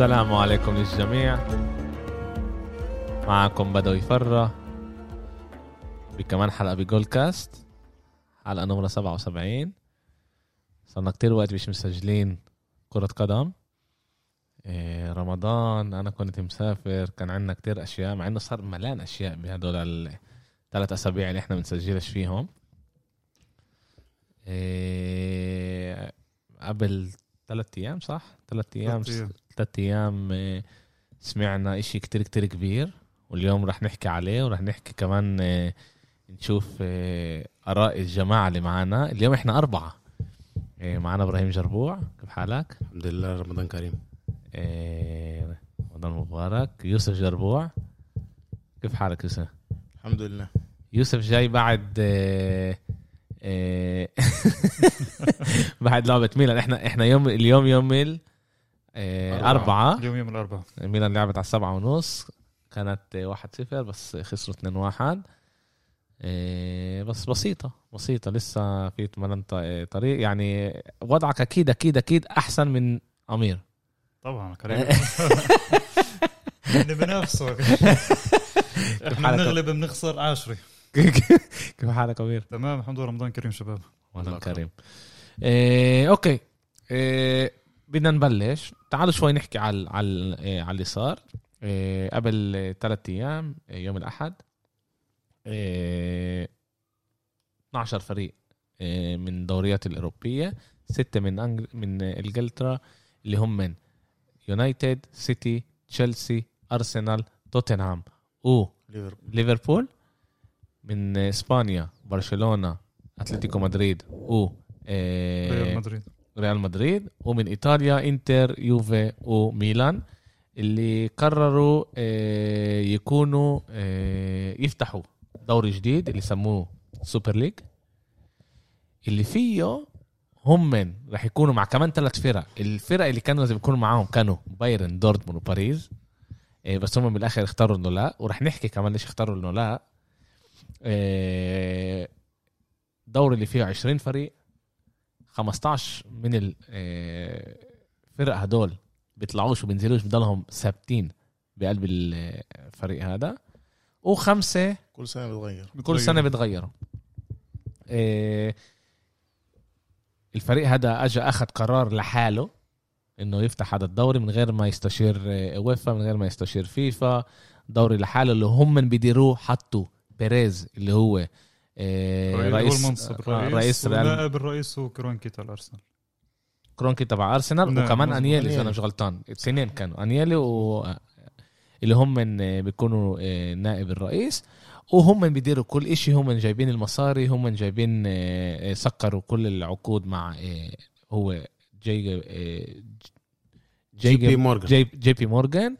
السلام عليكم للجميع. معكم بدوي يفرة بكمان حلقة بجول كاست حلقة نمرة 77 صرنا كتير وقت مش مسجلين كرة قدم. إيه، رمضان أنا كنت مسافر كان عندنا كتير أشياء مع إنه صار ملان أشياء بهدول الثلاث أسابيع اللي إحنا بنسجلش فيهم. إيه، قبل ثلاث أيام صح؟ ثلاث أيام. ثلاث أيام. آه، سمعنا إشي كتير كتير كبير واليوم رح نحكي عليه ورح نحكي كمان آه، نشوف آه، آراء الجماعة اللي معنا اليوم إحنا أربعة. آه، معنا إبراهيم جربوع كيف حالك؟ الحمد لله رمضان كريم. رمضان مبارك. يوسف جربوع كيف حالك يوسف؟ الحمد لله. يوسف جاي بعد بعد لعبة ميلان. إحنا إحنا يوم اليوم يوم آه، أربعة. اليوم يوم الاربعاء ميلان لعبت على السبعة ونص. كانت واحد صفر بس خسروا اتنين واحد. إيه، بس بسيطة بسيطة. لسه في ثمان طريق. يعني وضعك أكيد أكيد أكيد أحسن من أمير. طبعا كريم. بنفسه إحنا؟ بنغلب بنخسر عشرة. كيف حالك أمير؟ تمام الحمد لله رمضان كريم شباب. رمضان كريم. إيه، أوكي. إيه، بدنا نبلش. تعالوا شوي نحكي على على إيه، على اللي صار. إيه، قبل ثلاث أيام إيه، يوم الأحد إيه، 12 فريق من دوريات الأوروبية ستة من Engl من إنجلترا اللي هم man يونايتد سيتي تشيلسي أرسنال توتنهام. و ليفربول. ليفربول. من إسبانيا برشلونة أتلتيكو مدريد. و ريال مدريد. ريال مدريد ومن إيطاليا إنتر يوفي وميلان اللي قرروا آه، يكونوا آه، يفتحوا دوري جديد اللي سموه Super League اللي فيه هم من رح يكونوا مع كمان ثلاث فرق. الفرق اللي كانوا لازم يكونوا معاهم كانوا بايرن دورتموند وباريس. آه، بس هم بالاخر اختاروا إنه لا. ورح نحكي كمان ليش اختاروا إنه لا. دوري اللي فيه 20 فريق 15 من الفرق هدول بيطلعوش وبينزلوش بضلهم ثابتين بقلب الفريق هذا. وخمسة كل سنة بتغير. كل سنة بتغيروا آه، الفريق هذا اجى اخذ قرار لحاله انه يفتح هذا الدوري من غير ما يستشير آه، ويفا من غير ما يستشير فيفا. دوري لحاله اللي هم من بيديروه حطوا بيريز اللي هو آه، رئيس رئيس المنصب آه، رئيس, رئيس ريال نائب الرئيس هو كرونكي تاع الأرسنال. كرونكي تبع أرسنال نعم، وكمان. أنيلي إذا أنا. مش غلطان. الاثنين كانوا أنيلي و اللي هم من بيكونوا آه، نائب الرئيس وهم من بيديروا كل إشي. هم من جايبين المصاري هم من جايبين آه، آه، سكروا كل العقود مع آه، هو J آه، JP Morgan J, JP Morgan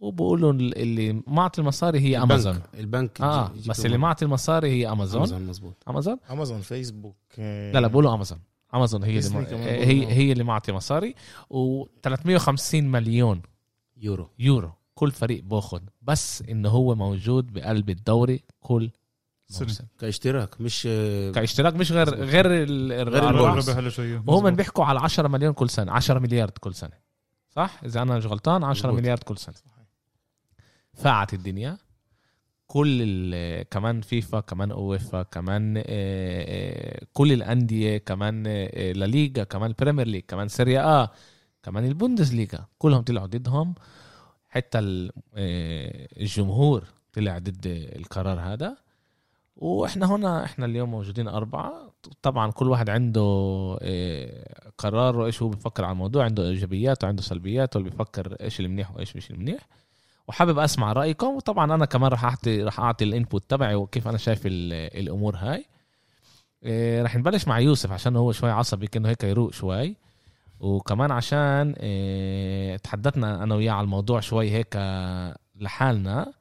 وبقولوا اللي معطي المصاري هي امازون البنك آه بس اللي. معطي المصاري هي امازون امازون مزبوط امازون امازون فيسبوك آه، لا لا بقولوا امازون امازون هي اللي كمان هي. هي اللي معطي مصاري. و350 مليون يورو. يورو. كل فريق باخد. بس انه هو موجود بقلب الدوري كل. موسم. كاشتراك مش آه، كاشتراك مش غير غير ال- غير وهم بيحكوا على 10 مليون كل سنة. 10 مليار كل سنة. صح؟ إذا أنا مش غلطان 10 مظبوط. مليار كل سنة. فاعت الدنيا. كل كمان فيفا كمان اويفا كمان آه، آه، كل الأندية كمان آه، لا ليغا كمان Premier League كمان Serie A كمان البوندس ليغا كلهم طلعوا ضدهم. حتى ال- الجمهور طلع ضد القرار هذا. وإحنا هنا إحنا اليوم موجودين أربعة. طبعا كل واحد عنده آه، قرار وإيش هو بيفكر على الموضوع. عنده إيجابيات وعنده سلبيات واللي بيفكر إيش المنيح وإيش مش المنيح وحابب أسمع رأيكم وطبعا أنا كمان راح اعطي راح أعطي الانبوت تبعي وكيف أنا شايف ال- الأمور هاي. إيه، رح نبلش مع يوسف عشان هو شوي عصبي كأنه هيك يروق شوي. وكمان عشان إيه، تحدثنا أنا وياه على الموضوع شوي هيك لحالنا.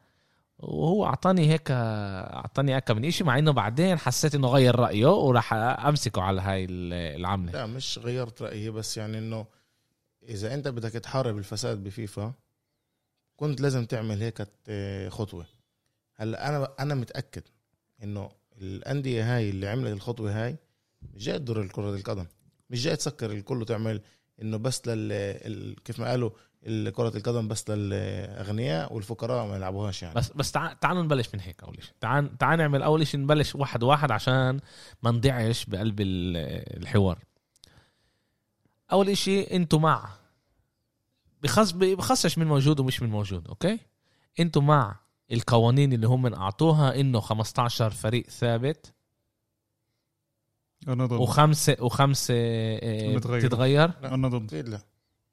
وهو أعطاني هيك أعطاني هيك من إشي مع إنه بعدين حسيت إنه غير رأيه وراح أمسكه على هاي العملة. لا مش غيرت رايي بس يعني إنه إذا أنت بدك تحارب الفساد بفيفا كنت لازم تعمل هيك خطوة. هلأ أنا أنا متأكد إنه الأندية هاي اللي عملت الخطوة هاي مش جاي تضر الكرة القدم. مش جاي تسكر الكل وتعمل إنه بس لل كيف ما قالوا ال- كرة القدم بس للأغنياء والفقراء ما يلعبوهاش يعني. بس بس تع... تعالوا نبلش من هيك أول شيء. تعال تعال نعمل أول شيء نبلش واحد واحد عشان ما نضيعش بقلب ال- الحوار. أول شيء أنتوا مع بخص بخصش من موجود ومش من موجود أوكي؟ أنتوا مع القوانين اللي هم أعطوها إنه 15 فريق ثابت أنا ضد. وخمسه وخمسة آه، متغيرة. تتغير؟ أنا ضد. لا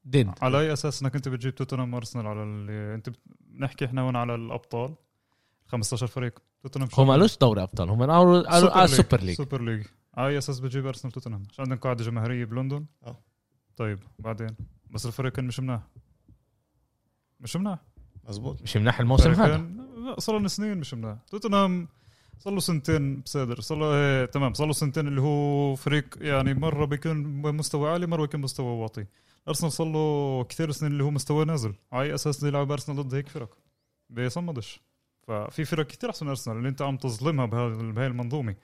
ضد. على أي أساس إنك أنت بتجيب توتنهام وأرسنال على اللي أنت بت... نحكي إحنا هون على الأبطال 15 فريق. توتنهام هم قالوش دوري أبطال هم قالوا قالوا قالوا سوبر ليج. سوبر ليج. على أي أساس بتجيب أرسنال توتنهام؟ عشان عندهم قاعدة جماهيرية بلندن؟ آه. طيب بعدين؟ بس الفريق كان مش مناح. مش مناح. مزبوط مش مناح الموسم هذا. صار لنا سنين مش مناح. توتنهام صار له سنتين بصدر. صار له إيه تمام. صار له سنتين اللي هو فريق يعني مرة بيكون مستوى عالي مرة بيكون مستوى واطي. أرسنال صار له كثير سنين اللي هو مستوى نازل. على اي أساس بده يلعب أرسنال ضد هيك فرق. بيصمدش. ففي فرق كثير أحسن من أرسنال اللي أنت عم تظلمها بهذه بهاي المنظومة.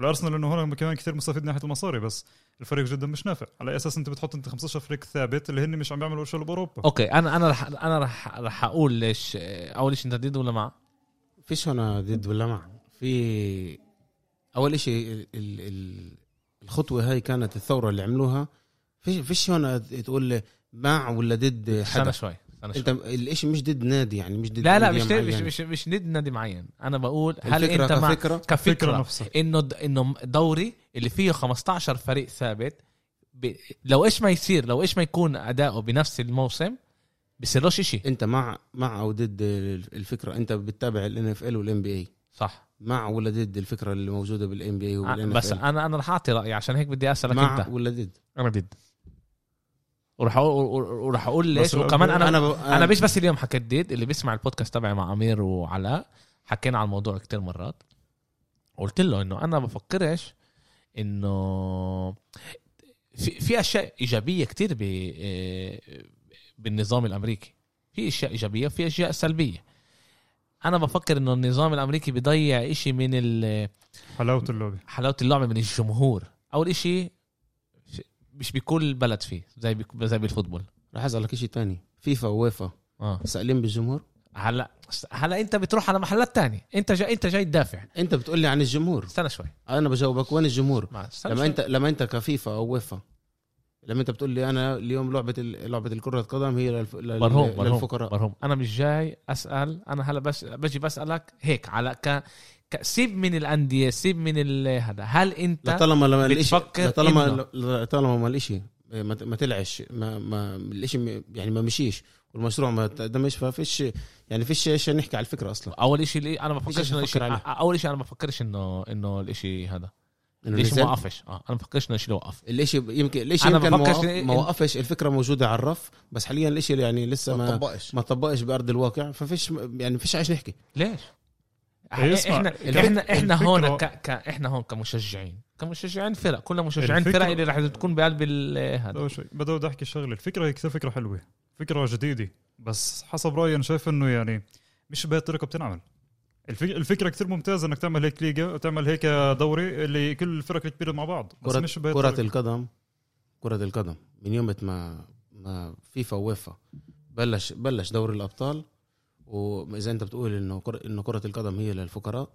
والارسنال إنه هون كمان كثير مستفيد من ناحية المصاري بس الفريق جدا مش نافع. على أي أساس أنت بتحط أنت 15 فريق ثابت اللي هن مش عم بيعملوا شيء باوروبا أوكي أنا أنا رح أنا رح رح أقول ليش أول شيء أنت ضد ولا مع؟ فيش هنا ضد ولا مع. في أول إشي ال- ال- ال- الخطوة هاي كانت الثورة اللي عملوها. فيش فيش هنا تقول لي مع ولا ضد حدا؟ شوي. استنى أنت الإشي مش ضد نادي يعني مش ضد لا لا مش مش. مش مش ضد نادي معين. أنا بقول هل الفكرة أنت مع كفكرة؟ فكرة كفكرة نفسها. إنه إنه دوري اللي فيه 15 فريق ثابت ب... لو إيش ما يصير لو إيش ما يكون أداؤه بنفس الموسم بصيرلوش شيء أنت مع مع أو ضد الفكرة؟ أنت بتتابع ال NFL وال NBA صح. مع ولا ضد الفكرة اللي موجودة بال NBA بس أنا أنا رح اعطي رأيي عشان هيك بدي أسألك مع أنت. ولا ضد؟ أنا ضد. ورح أقول ورح أقول ليش. وكمان أنا أنا مش بس اليوم حكيت اللي بيسمع البودكاست تبعي مع أمير وعلاء حكينا عن الموضوع كتير مرات. قلت له إنه أنا بفكرش إنه في في أشياء إيجابية كتير ب بالنظام الأمريكي. في أشياء إيجابية وفي أشياء سلبية. أنا بفكر إنه النظام الأمريكي بيضيع إشي من ال- حلاوة اللعبة. حلاوة اللعبة من الجمهور. أول إشي مش بكل بلد فيه زي بك- زي بال football. رح اسالك شيء تاني. فيفا وويفا آه. سائلين بالجمهور؟ هلأ هلأ أنت بتروح على محلات تانية أنت جاي أنت جاي تدافع. أنت بتقول لي عن الجمهور. استنى شوي. أنا بجاوبك وين الجمهور؟ لما شوي. أنت لما أنت كفيفا أو ويفا لما أنت بتقول لي أنا اليوم لعبة ال- لعبة الكرة القدم هي للف... لل- مرهوم للفقراء. مرهوم أنا مش جاي أسأل أنا هلأ بس بجي بسألك هيك على ك... سيب من الأندية سيب من ال... هذا. هل أنت لطالما لما الاشي لطالما لطالما ما الإشي ما ما طلعش ما ما الإشي يعني ما مشيش والمشروع ما تقدمش ففيش يعني فيش شيء نحكي على الفكرة أصلا. أول شيء اللي أنا ما بفكرش إنه. أول شيء أنا ما بفكرش انه إنه الإشي هذا. نزل. ما وقفش آه أنا ما بفكرش إنه الإشي وقف الإشي يمكن الإشي أنا يمكن ما بفكرش ما وقفش الفكرة موجودة على الرف بس حاليا الإشي يعني لسه ما ما طبقش. ما طبقش بأرض الواقع ففيش يعني فيش عايش نحكي. ليش؟ إيه، اسمع، إحنا إحنا إحنا هون ك... ك... إحنا هون كمشجعين. كمشجعين فرق كلنا مشجعين الفكرة- فرق اللي رح تكون بقلب ال- هذا. بدو بدي أحكي شغلة. الفكرة هي كثير فكرة حلوة. فكرة جديدة. بس حسب رأيي أنا شايف إنه يعني مش بهي الطريقة بتنعمل. الفك- الفكرة كثير ممتازة إنك تعمل هيك ليجا وتعمل هيك دوري اللي كل الفرق الكبيره مع بعض. بس كرة مش بهي كرة. القدم كرة القدم. من يوم ما ما فيفا وويفا بلش بلش دوري الأبطال واذا انت بتقول انه كرة إنه كرة القدم هي للفقراء.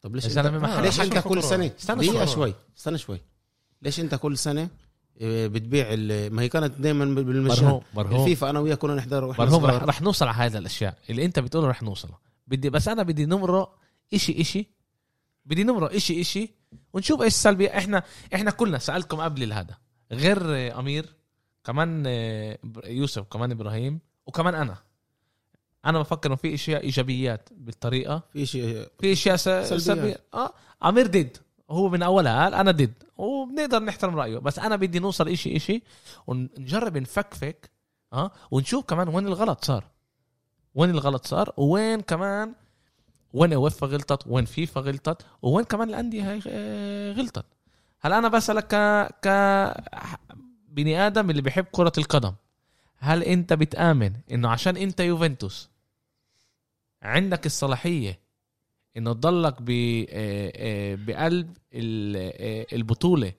طب ليش ما انت حدا ليش أنت كل. سنة استنى دقيقة شوي. شوي استنى شوي. ليش أنت كل سنة آه، بتبيع ما هي كانت دائما بالمجان. الفيفا أنا وياك كنا نحضر مرهوم رح. رح نوصل على هذا الأشياء. اللي أنت بتقوله رح نوصل. بدي بس أنا بدي نمرق اشي إشي. بدي نمرق اشي إشي. ونشوف إيش السلبية. إحنا إحنا كلنا سالتكم قبل هذا غير آه، أمير كمان آه، يوسف كمان إبراهيم وكمان أنا. أنا بفكر إنه في إشياء إيجابيات بالطريقة. في شيء في إشياء. سلبية. آه أمير ضد. هو من أولها قال أنا ضد. وبنقدر نحترم رأيه. بس أنا بدي نوصل إشي إشي ونجرب نفكفك آه ونشوف كمان وين الغلط صار. وين الغلط صار وين كمان وين وفا غلطت وين فيفا غلطت وين كمان الأندية هاي آه، غلطت. هلا أنا بسألك ك ك بني آدم اللي بيحب كرة القدم. هل انت بتآمن انه عشان انت يوفنتوس عندك الصلاحية انه تضلك آه، آه، بقلب آه، البطولة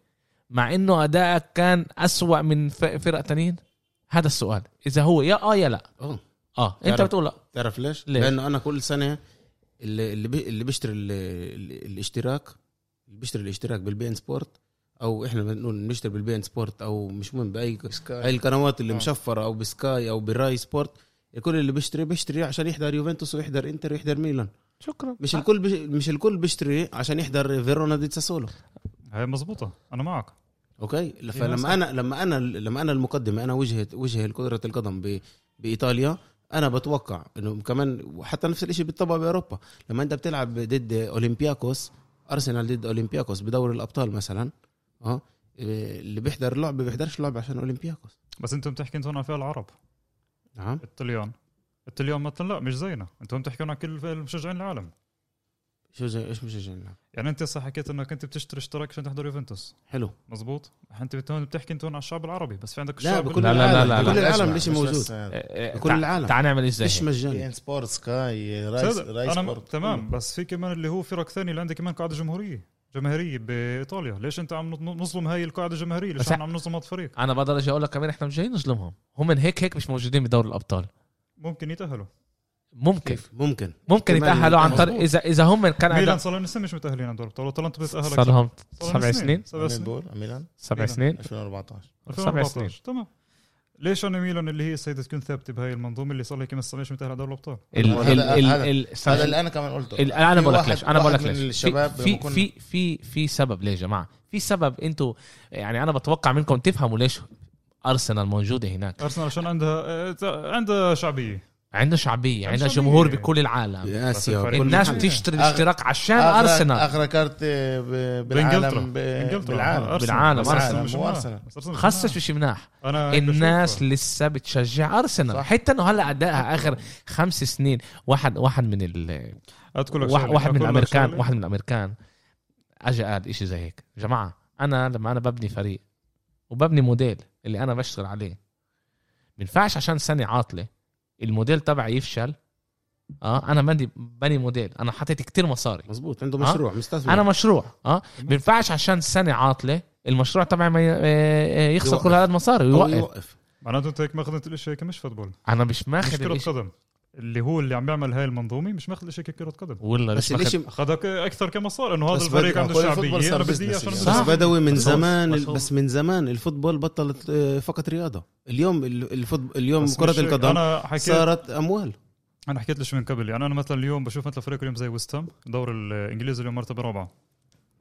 مع انه ادائك كان أسوأ من فرق تانيين؟ هذا السؤال. إذا هو يا آه يا لا. آه آه. انت بتقول لا. تعرف ليش؟ ليش؟ لأنه أنا كل سنة اللي اللي, بي اللي بيشتري ال- ال- الاشتراك اللي بيشتري الاشتراك بال beIN Sport أو إحنا بنقول بنشتري بال beIN Sport أو مش مهم بأي أي القنوات اللي آه. مشفرة أو ب Sky أو بال Rai Sport الكل اللي بيشتري بيشتري عشان يحضر يوفنتوس ويحضر انتر ويحضر ميلان شكرا. مش الكل بيش مش الكل بيشتري عشان يحضر فيرونا دي ساسولو هاي مزبوطه أنا معك. أوكي. فلما أنا لما أنا لما أنا المقدمة أنا وجهه وجه كره القدم ب- بإيطاليا أنا بتوقع إنه كمان وحتى نفس الشيء بيطبق بأوروبا. لما أنت بتلعب ضد أولمبياكوس أرسنال ضد أولمبياكوس بدوري الأبطال مثلا آه اللي بيحضر لعبه بيحضرش لعبه عشان أولمبياكوس. بس أنتم بتحكي أنتم عن فئه العرب. نعم. الطليان. الطليان مثلا لا مش زينا. أنتم بتحكوا عن كل المشجعين العالم. شو زي إيش مش نلعب يعني انت هسه حكيت انك انت بتشتري اشتراك عشان تحضر يوفنتوس. حلو. مزبوط انت هون بتحكي انت هون على الشعب العربي بس في عندك لا الشعب بكل لا، لا، العالم. لا، لا، بكل لا. العالم اسمع، الإشي مش موجود. بكل العالم. تعال نعمل إيش مش. مجاني ان سبورت سكاي رايس رايس تمام. بس في كمان اللي هو فرق ثانية اللي عندك كمان قاعدة جمهورية. جماهيرية بإيطاليا. ليش أنت عم نظلم هاي القاعدة الجماهيرية؟ ليش عم نظلم هذا الفريق أنا بقدر أجي أقول لك كمان إحنا مش جايين نظلمهم. هم من هيك هيك مش موجودين بدوري الأبطال. ممكن يتأهلوا. ممكن. ممكن. ممكن يتأهلوا عن. طريق اذا إذا هم كان ميلان صار لنا سنة مش متأهلين عن دوري الأبطال. وطلنت بتتاهل صار لهم سبع سنين. سبع سنين. ميلان. سبع. سنين. 2014 سبع 2014 تمام. ليش أنا ميلان اللي هي السيدة تكون ثابتة بهاي المنظومة اللي صار لها كم سنه مش متاهل على دوري الأبطال. ال هذا- ال ال هذا- ال هذا اللي أنا كمان قلته. أنا بقول لك ليش أنا بقول لك ليش. الشباب في في في في سبب ليه يا جماعة؟ في سبب أنتوا يعني أنا بتوقع منكم تفهموا ليش أرسنال موجودة هناك. أرسنال عشان عندها؟ آه، عندها شعبية. عندها شعبية شعبية. جمهور بكل العالم وكل الناس. بتشتري أغ- الاشتراك عشان أرسنال اغلى كارت ب- بإنجلترا بالعالم بالعالم. بالعالم، بس أرسنال، مش مناح. خصص. مش الناس. لسه بتشجع أرسنال صح. حتى إنه هلا أدائها آخر خمس سنين واحد واحد من ال واحد, شغلة. واحد من الامريكان. واحد من الأمريكان اجى قال إشي زي هيك جماعة أنا لما أنا ببني فريق وببني موديل اللي أنا بشتغل عليه بينفعش عشان سنة عاطلة الموديل تبعي يفشل آه أنا بني بني موديل أنا حطيت كتير مصاري. مزبوط عنده آه؟ مشروع مستثمر. أنا مشروع آه؟ بينفعش عشان سنة عاطلة المشروع تبعي ما ي- آه، آه، يخسر. كل هذا المصاري ويوقف يوقف. معناته أنت هيك ماخذ الاشي هيك مش football. أنا مش مش ماخذ كرة الإشي. قدم. اللي هو اللي عم بيعمل هاي المنظومة مش ماخذ الاشي ككرة قدم. والله بس الاشي اخذك أكثر كمصاري إنه هذا الفريق عنده شعبيه أنا بدي عشان. بس بدوي من زمان بس بس من زمان ال football بطلت آه، فقط رياضة. اليوم ال- ال football اليوم كرة. القدم صارت أموال. أنا حكيت ليش من قبل. يعني أنا مثلا اليوم بشوف مثلا فريق اليوم زي ويست هام الدوري الانجليزي اليوم مرتبة رابعة.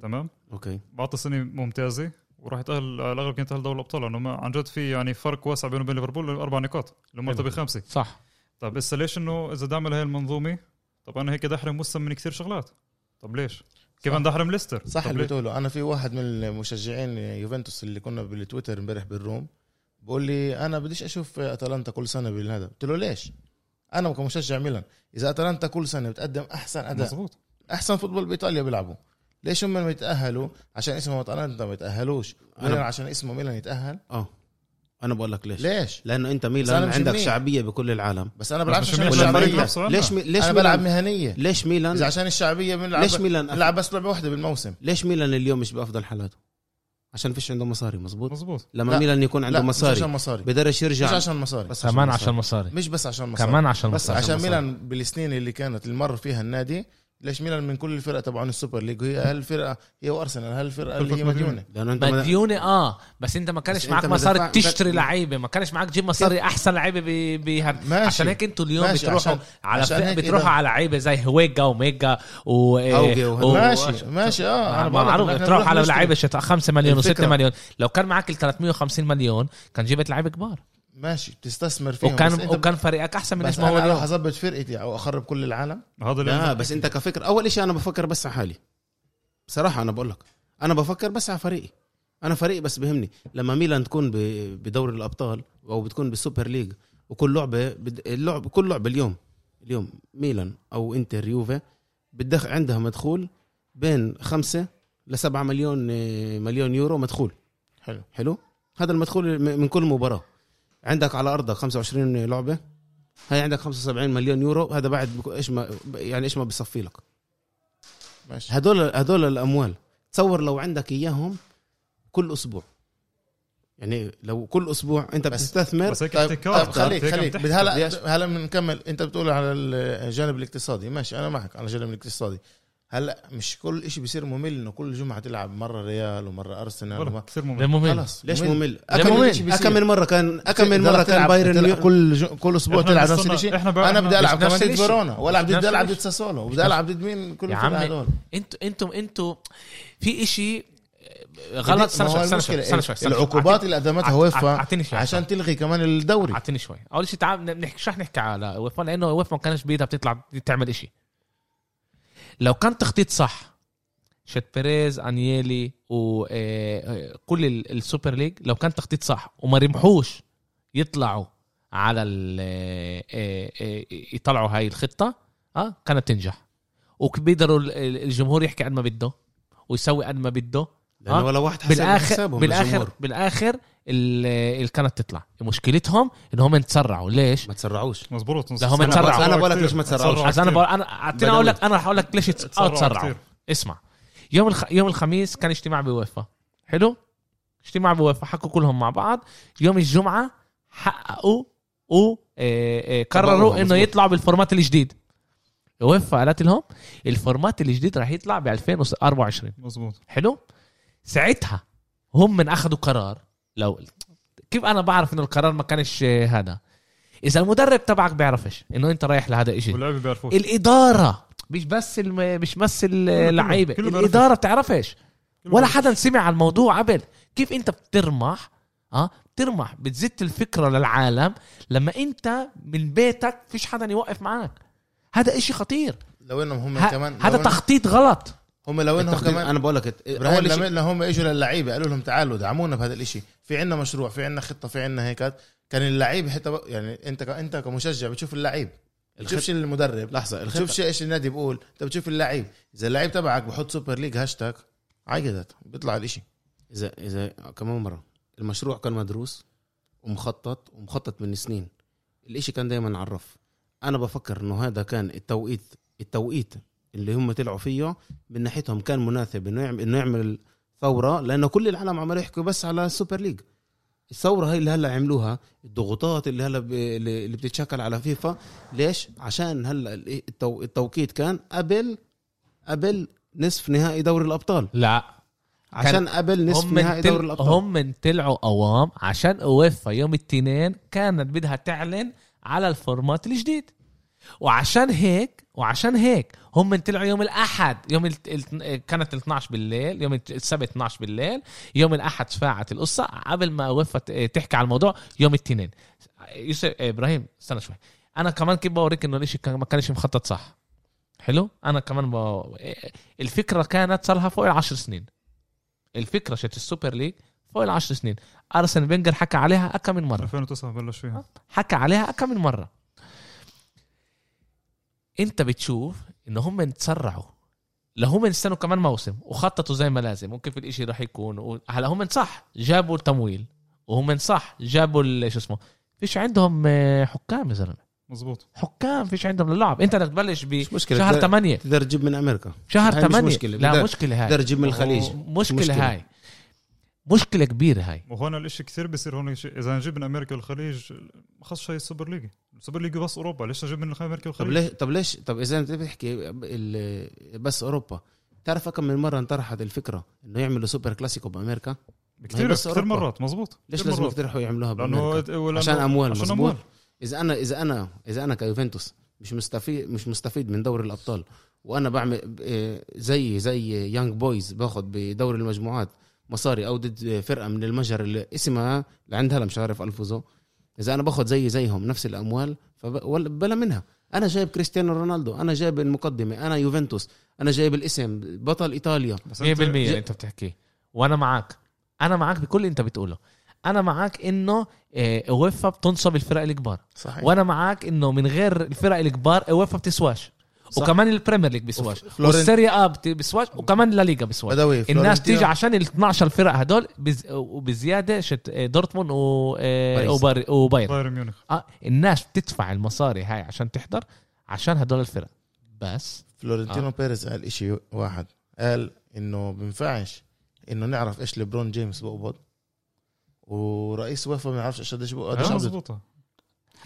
تمام؟ أوكي. بعطى سنة ممتازة وراح يتاهل على الأغلب كان يتأهل دوري الأبطال لأنه ما- عن جد في يعني فرق واسع بينه وبين ليفربول أربع نقاط اللي مرتبة خامسه صح. طب هسه ليش إنه إذا دعم هاي المنظومة؟ طب أنا هيك دحرم وسام من كثير شغلات. طب ليش؟ كيف صح. دحرم ليستر؟ صح اللي؟ بتقوله أنا في واحد من المشجعين يوفنتوس اللي كنا بالتويتر امبارح بال room بقول لي أنا بديش أشوف أتلانتا كل سنة بالهذا قلت له ليش؟ أنا كمشجع ميلان إذا أتلانتا كل سنة بتقدم أحسن أداء. مزبوط أحسن football بإيطاليا بيلعبوا. ليش هم يتأهلوا؟ عشان اسمهم أتلانتا ما يتأهلوش. أنا- ميلان عشان اسمه ميلان يتأهل؟ آه. أنا بقول لك ليش؟ ليش؟ لأنه أنت ميلان مش عندك منيح. شعبية بكل العالم. بس أنا بس بلعبش مش عشان الشعبيه. ليش مي... ليش أنا بلعب مهنية. ليش إذا ميلان عشان الشعبية بنلعب ليش ميلان؟ أف... بنلعب بس لعبة واحدة بالموسم. ليش ميلان اليوم مش بأفضل حالاته؟ عشان فيش عنده مصاري مزبوط مزبوط لما لا. ميلان يكون عنده لا مش عشان مصاري. مصاري بقدرش مش يرجع عشان مصاري. بس كمان مصاري. عشان مصاري. مش بس عشان مصاري. كمان عشان بس مصاري. عشان مصاري. ميلان بالسنين اللي كانت اللي مر فيها النادي ليش ميلان من كل الفرق تبعون السوبر ليج هي هالفرقة هي وأرسنال هالفرقة اللي هي مديونة لأنه أنت مديونة آه بس أنت ما كانش معك مصاري تشتري ب- لعيبة ما كانش معك تجيب مصاري أحسن لعيبة ب- بهال ماشي. عشان هيك أنتوا اليوم ماشي، بتروحوا عشان- على عشان بتروحوا إذا- على لعيبة زي هويجا وميجا و. و- ماشي ماشي آه أنا معروف إن إحنا تروح نروح على. لعيبة شت 5 مليون و6 الفكرة. مليون لو كان معك ال 350 مليون كان جبت لعيبة كبار ماشي بتستثمر فيهم وكان بس وكان فريقك أحسن من إيش ما هو اليوم. راح اظبط فرقتي أو أخرب كل العالم. هذا اللي لا بس. أنت كفكر أول شيء أنا بفكر بس على حالي. بصراحة أنا بقول لك أنا بفكر بس على فريقي. أنا فريقي بس بهمني لما ميلان تكون ب- بدوري الأبطال أو بتكون بال Super League وكل لعبة بد... اللعب كل لعبة اليوم اليوم ميلان أو إنتر يوفي بتدخل عندها مدخول بين خمسة لسبعة مليون آه، مليون يورو مدخول. حلو. حلو؟ هذا المدخول من كل مباراة. عندك على أرضك 25 لعبة هاي عندك 75 مليون يورو هذا بعد إيش ما يعني إيش ما بيصفي لك. ماشي. هدول هدول الأموال تصور لو عندك إياهم كل أسبوع. يعني لو كل أسبوع أنت بس- بتستثمر بس هيك طيب طيب خليك خليك هلا هلا بنكمل أنت بتقول على الجانب الاقتصادي. ماشي أنا معك على الجانب الاقتصادي. هلا مش كل شيء بيصير ممل إنه كل جمعة تلعب مرة ريال ومرة أرسنال وما كثير ممل. ممل. خلاص ليش ممل. أكم من مرة كان أكم من تضل مرة كان بايرن كل جو... كل أسبوع تلعب نفس الشيء أنا بدي ألعب كمان ضد. فيرونا بدي نفس ألعب. ضد ساسولو. بدي ألعب ضد مين؟ كل هدول. أنتوا أنتوا أنتوا في إشي غلط. هو شوي المشكلة شوي استنى شوي. العقوبات اللي قدمتها ويفا عشان تلغي كمان الدوري. أعطيني شوي. أول شيء تعال نحكي مش رح نحكي على ويفا؟ لأنه ويفا ما كانش بإيدها بتطلع تعمل إشي. لو كان تخطيط صح شت بيريز أنيلي وكل ال Super League لو كان تخطيط صح وما ربحوش يطلعوا على آه، آه، يطلعوا هاي الخطة آه كانت تنجح وبيقدروا ال- ال- الجمهور يحكي قد ما بده ويسوي قد ما بده لأنه آه. ولا واحد حسب بالاخر بالاخر. بالآخر ال- اللي كانت تطلع. مشكلتهم إنهم تسرعوا ليش؟ ما تسرعوش. مزبوط لا، هم أنا تسرعوا. أنا بقول لك. ليش ما تسرعوش. تسرعوا عشان أنا أنا أعطيني أقول لك أنا رح أقول لك ليش آه، تسرعوا. كتير. اسمع. يوم الخ... يوم الخميس كان اجتماع بويفا. حلو؟ اجتماع بويفا. حكوا كلهم مع بعض. يوم الجمعة حققوا وقرروا طبقوها، إنه مظبوط. يطلعوا بال format الجديد. ويفا قالت لهم ال format الجديد راح يطلع ب 2024 مزبوط حلو؟ ساعتها هم من أخذوا قرار لو كيف أنا بعرف إنه القرار ما كانش هذا؟ إذا المدرب تبعك بيعرفش إنه أنت رايح لهذا الشيء واللعيبة بيعرفوش. الإدارة مش بس الم... مش بس اللعيبة. الإدارة بتعرفش ولا. حدا سمع عن الموضوع قبل. كيف أنت بترمح آه بترمح بتزت الفكرة للعالم لما أنت من بيتك فيش حدا يوقف معك هذا إشي خطير. لو إنهم هم ه... كمان هذا تخطيط غلط. هم لو إنهم كمان أنا بقول لك إبراهيم أول لما هم إجوا للعيبة قالوا لهم تعالوا دعمونا بهذا الإشي. في عندنا مشروع في عندنا خطة في عندنا هيك كان اللعيب حتى يعني انت. انت كمشجع بتشوف اللعيب بتشوفش المدرب لحظة الخطة بتشوفش إيش النادي بيقول انت بتشوف اللعيب. إذا اللعيب تبعك بحط super league hashtag عقدت بيطلع الإشي. اذا إذا كمان مرة المشروع كان مدروس ومخطط ومخطط من سنين. الإشي كان دايما عرف أنا بفكر إنه هذا كان التوقيت التوقيت اللي هم طلعوا فيه من ناحيتهم كان مناسب إنه يعمل إنه يعمل ثورة لأنه كل العالم عمال يحكوا بس على ال super league. الثورة هاي اللي هلا عملوها الضغوطات اللي هلا ب- اللي بتتشكل على فيفا. ليش؟ عشان هلا التو... التوقيت كان قبل قبل نصف نهائي دوري الأبطال. لا. عشان قبل نصف نهائي. دوري الأبطال. هم من طلعوا قوام عشان اوفا يوم الاثنين كانت بدها تعلن على ال format الجديد. وعشان هيك وعشان هيك هم من طلعوا يوم الأحد يوم ال... ال... كانت ال 12 بالليل يوم السبت 12 بالليل يوم الأحد تفاعت القصة قبل ما اوفا ت- تحكي على الموضوع يوم الاثنين يوسف إبراهيم استنى شوي. أنا كمان كيف بوريك إنه الإشي كان ما كانش مخطط صح. حلو؟ أنا كمان ب... الفكرة كانت صار لها فوق العشر سنين. الفكرة شت ال super league فوق العشر سنين. أرسن فينجر حكى عليها اكم من مرة. 2009 بلش فيها. حكى عليها اكم من مرة. انت بتشوف إنه هم تسرعوا لو هم استنوا كمان موسم وخططوا زي ما لازم. وكيف الإشي راح يكون هلا هم صح جابوا التمويل وهم صح جابوا ال- شو اسمه فيش عندهم آه، حكام يا زلمة. مزبوط حكام فيش عندهم للعب. انت بدك تبلش. بشهر تقدر- 8 تقدر تجيب من أمريكا. شهر هاي مش 8 مشكلة. لا مشكلة هاي. تقدر تجيب من الخليج. مشكلة, مشكلة. هاي. مشكلة كبيرة هاي. وهون الإشي كثير بيصير هون شيء. إذا نجيب من أمريكا والخليج ما خصش هاي ال super league ال super league بس أوروبا. ليش نجيب من أمريكا طب والخليج؟ ليش طب ليش طب إذا أنت بتحكي بس أوروبا تعرف كم من مرة انطرحت الفكرة إنه يعملوا سوبر كلاسيكو بأمريكا؟ كثير كثير. مرات. مزبوط ليش لازم. يقترحوا يعملوها بأمريكا؟ لأنه- عشان أموال عشان مزبوط أموال. إذا أنا إذا أنا إذا أنا كيوفنتوس مش مستفيد مش مستفيد من دوري الأبطال وأنا بعمل إيه، زي زي يانج بويز باخذ بدوري المجموعات مصاري أو ضد فرقة من المجر اللي اسمها اللي عندها لا مش عارف ألفوزو. إذا أنا باخذ زي زيهم نفس الأموال فبلا منها. أنا جايب كريستيانو رونالدو أنا جايب المقدمة أنا يوفنتوس أنا جايب الاسم بطل إيطاليا. بس 100% أنت- اللي أنت بتحكيه. وأنا معك أنا معك بكل اللي أنت بتقوله. أنا معك إنه آه، اوفا بتنصب الفرق الكبار. صحيح. وأنا معك إنه من غير الفرق الكبار اوفا بتسواش. صح. وكمان ال Premier League بيسواش والسيريا آ بت- بيسواش وكمان لا ليغا بيسواش بدوي الناس تيجي عشان ال 12 فرق هدول بز... وبزيادة شت دورتموند و... وبايرن بايرن. ميونخ. آه الناس بتدفع المصاري هاي عشان تحضر عشان هدول الفرق. بس فلورنتينو آه. بيريز قال إشي واحد. قال إنه بينفعش إنه نعرف إيش ليبرون جيمس بقبض ورئيس وفا ما يعرفش إيش قديش بقى- قديش لا قبض. مزبوطة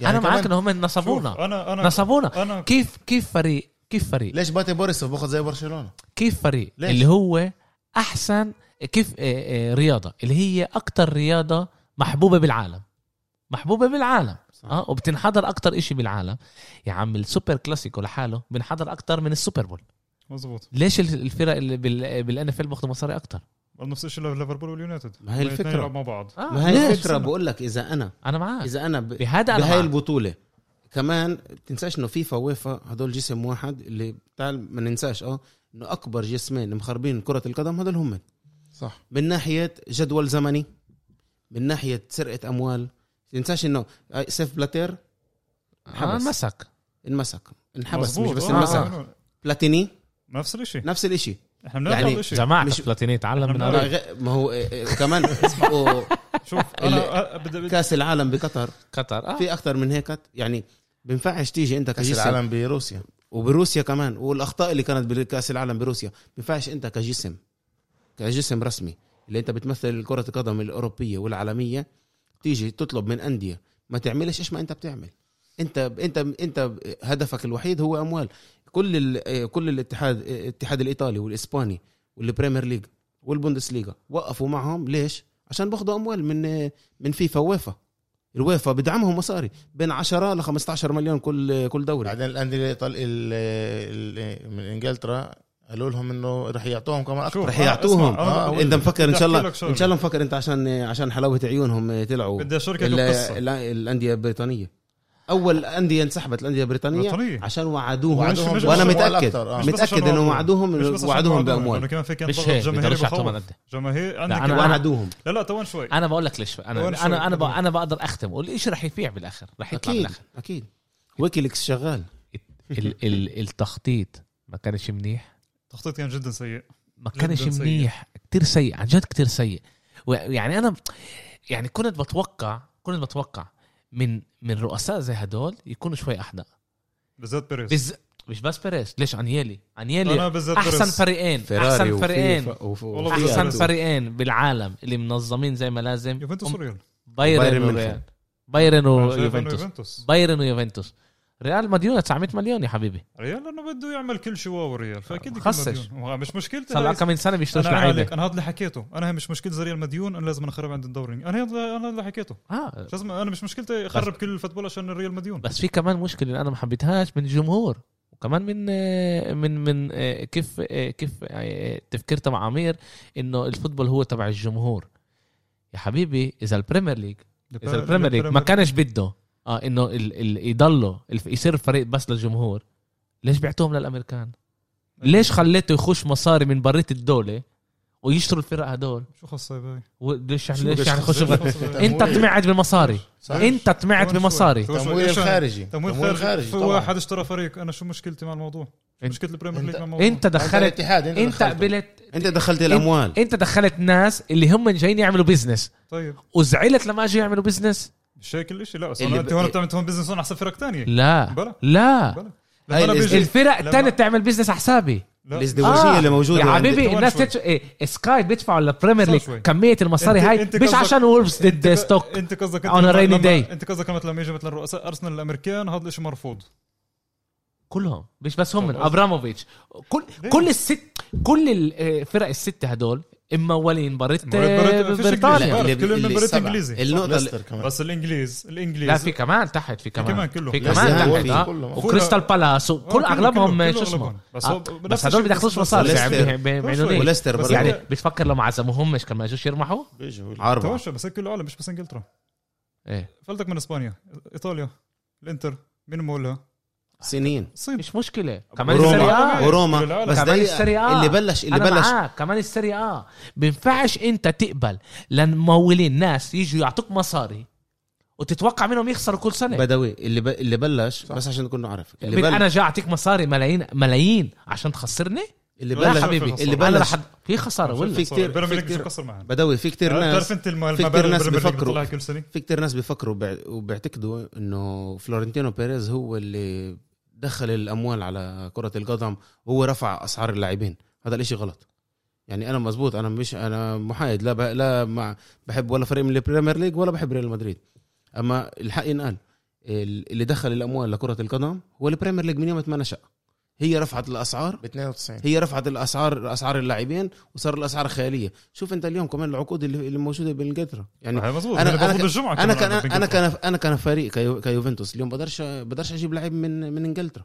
أنا معك كمان إنهم نصبونا. أنا انا نصبونا. أنا كيف كيف فريق كيف فريق؟ ليش باتي بوريسوف باخذ زي برشلونة؟ كيف فريق؟ ليش؟ اللي هو أحسن كيف آه، آه، رياضة اللي هي أكتر رياضة محبوبة بالعالم. محبوبة بالعالم. صح. آه وبتنحضر أكتر إشي بالعالم. يا عم السوبر كلاسيكو لحاله بنحضر أكتر من ال Super Bowl. مزبوط ليش ال- الفرق اللي بال NFL بياخذوا مصاري أكتر؟ نفس الشيء ليفربول واليونايتد. ما هي. يلعبوا مع بعض. آه ما هي؟ الفكرة بقول لك إذا أنا أنا معك إذا أنا ب... بهذا أنا بهاي معك. البطولة كمان تنساش إنه فيفا ويفا هدول جسم واحد اللي تعال ما ننساش آه إنه أكبر جسمين مخربين كرة القدم هدول هم. صح. من ناحية جدول زمني من ناحية سرقة أموال تنساش إنه آه، سيب بلاتير آه انحبس. مسك انمسك. انحبس مش. بس آه، انمسك. آه. بلاتيني؟ نفس الشيء نفس الإشي. إحنا يعني يعني شيء جماعة مش- بلاتيني تعلم من ما هو آه، آه، كمان شوف بدي كأس العالم بقطر. قطر آه. في أكثر من هيك يعني بينفعش تيجي انت كأس كجسم. العالم بروسيا. وبروسيا كمان. والأخطاء اللي كانت بكاس العالم بروسيا ما ينفعش انت كجسم كجسم رسمي اللي انت بتمثل كرة القدم الأوروبية والعالمية تيجي تطلب من أندية ما تعملش إيش ما أنت بتعمل. انت انت انت هدفك الوحيد هو أموال. كل ال- كل الاتحاد الاتحاد الإيطالي والإسباني وال Premier League والبوندسليغا وقفوا معهم. ليش؟ عشان باخذوا أموال من من فيفا وويفا. الويفا بدعمهم مصاري بين 10 ل 15 مليون كل كل دوري. بعدين الأندية من إنجلترا قالوا لهم إنه رح يعطوهم كمان أكثر. رح يعطوهم. آه، انت مفكر إن شاء الله. إن شاء الله مفكر إنت عشان عشان حلاوة عيونهم طلعوا بدي أشاركك ال- بقصه ال- الأندية البريطانية. أول أندية انسحبت الأندية البريطانية بريطانية. عشان وعدوهم. وعدوهم مش- وأنا مش- متأكد آه. متأكد إنه وعدوهم. وعدوهم بأموال. لأنه كمان في كان مش ضغط هيك. يعطوهم بخوف. جماهير عندك كمان- وعدوهم. لا لا توان شوي. أنا بقول لك ليش أنا شوي؟ أنا أنا أنا بقدر أختم. والشيء رح يبيع بالآخر؟ رح يطلع أكيد بالآخر. أكيد. ويكيليكس شغال. ال- ال- التخطيط ما كانش منيح. تخطيط كان جدا سيء. ما كانش. منيح. كتير سيء عن جد كتير سيء. يعني أنا يعني كنت بتوقع كنت بتوقع من من رؤساء زي هدول يكونوا شوي أهدى بالذات بيريز. بز... مش بس بيريز. ليش؟ انيلي أنا انيلي بالذات أحسن فريقين. أحسن فريقين. أحسن. فريقين بالعالم اللي منظمين زي ما لازم. يوفنتوس وريال بايرن وريال. بايرن أنا ويوفنتوس يوفنتوس. بايرن ويوفنتوس. ريال مديونة 900 مليون يا حبيبي. ريال لأنه بده يعمل كل شيء wow ريال فأكيد خصش. مش مشكلتي صار كم من سنة بيشتروش أنا عليك أنا هذا اللي حكيته. أنا هي مش مشكلة زي ريال مديون أنا لازم أخرب عند الدوري. أنا هذا أنا اللي حكيته. آه. لازم أنا مش مشكلتي أخرب كل ال football عشان الريال مديون. بس في كمان مشكلة اللي أنا ما حبيتهاش من الجمهور. وكمان من آه، من من آه، كيف آه، كيف تفكيرته مع عمير إنه ال football هو تبع الجمهور. يا حبيبي إذا البريمير ليج إذا البريمير ليج ما كانش بده آه إنه ال ال يضلوا الف- يصير فريق بس للجمهور ليش بعتوهم للأمريكان؟ ليش خليته يخش مصاري من بريت الدولة ويشتروا الفرق هدول؟ شو خاصة باي وليش يعني ليش يعني؟ يخشوا أنت طمعت بمصاري صح. أنت طمعت. بمصاري. تمويل إيش- خارجي تمويل خارجي في. واحد اشترى فريق أنا شو مشكلتي مع الموضوع مشكلة البريمير ليج أنت- مع الموضوع إنت دخلت الاتحاد إنت انت. قبلت أنت دخلت الأموال إنت دخلت ناس اللي هم جايين يعملوا بزنس طيب وزعلت لما أجوا يعملوا بزنس مش هيك الاشي لا بس اللي انت هون بتعمل هون بزنس هون احسن فرق تانية لا. بلا. لا. بلا. لما أنا الإز- بيجي- الفرق لما- الثانية بتعمل بزنس على حسابي. لا. الازدواجية اللي موجودة يا عند- حبيبي كمان الناس شوي. تدفع إيه سكاي بيدفعوا للبريمير صار ليج شوي. كمية المصاري أنت- هاي أنت مش قصدك- عشان وولفز ضد انت ستوك أنت قصدك on a rainy لما- day. أنت قصدك مثلا لما يجي مثلا رؤساء أرسنال الامريكان هذا الشيء مرفوض. كلهم. مش بس هم طب أبراموفيتش. كل؟ كل الست كل الفرق الستة هدول بريت- بريت- فيش بريطانيا. كلهم من بريت السبعة. إنجليزي. النقطة بس الإنجليز الإنجليز. لا في كمان تحت في كمان كمان. كله. في كمان تحت. في آه. وكريستال بالاس وكل كله- أغلبهم كله- شو اسمه. بس هدول بيدخلوش مصاري ليه؟ وليستر يعني بتفكر لو ما عزموهمش كان ما اجوش يرمحوا؟ بيجوا بس هيك كله عالم مش بس إنجلترا. إيه. فلتك من إسبانيا إيطاليا الإنتر مين مولها؟ سنين. الصين مش مشكلة. كمان وروما. آه وروما. بس كمان دقيقة. السري آ. اللي بلش اللي أنا بلش. معاك كمان السري آه بينفعش أنت تقبل للممولين ناس يجوا يعطوك مصاري وتتوقع منهم يخسروا كل سنة. بدوي اللي ب... اللي بلش بس عشان تكونوا عارف اللي بل... بلش. أنا جاي أعطيك مصاري ملايين ملايين عشان تخسرني؟ اللي لا بلش حبيبي. اللي بلش لحد في خسارة ولا؟ في معهم بدوي في كتير ناس بتعرف انت في المبالغ ناس بيفكروا. بتطلعها كل سنة؟ في كتير ناس بيفكروا وبيعتقدوا إنه فلورنتينو بيريز هو اللي دخل الأموال على كرة القدم وهو رفع أسعار اللاعبين. هذا الإشي غلط. يعني أنا مزبوط أنا مش أنا محايد. لا ب... لا مع بحب ولا فريق من البريمير ليج ولا بحب ريال مدريد. أما الحق ينقال ال- اللي دخل الأموال لكرة القدم هو البريمير ليج من يوم ما نشأ. هي رفعت الأسعار. ب 92 هي رفعت الأسعار اسعار اللاعبين وصار الأسعار خيالية. شوف أنت اليوم كمان العقود اللي اللي موجودة بإنجلترا. يعني أنا الجمعه أنا كمان كان أنا. كان أنا كان فريق كيو- كيوفنتوس. اليوم بقدرش بقدرش أجيب لعيب من من إنجلترا.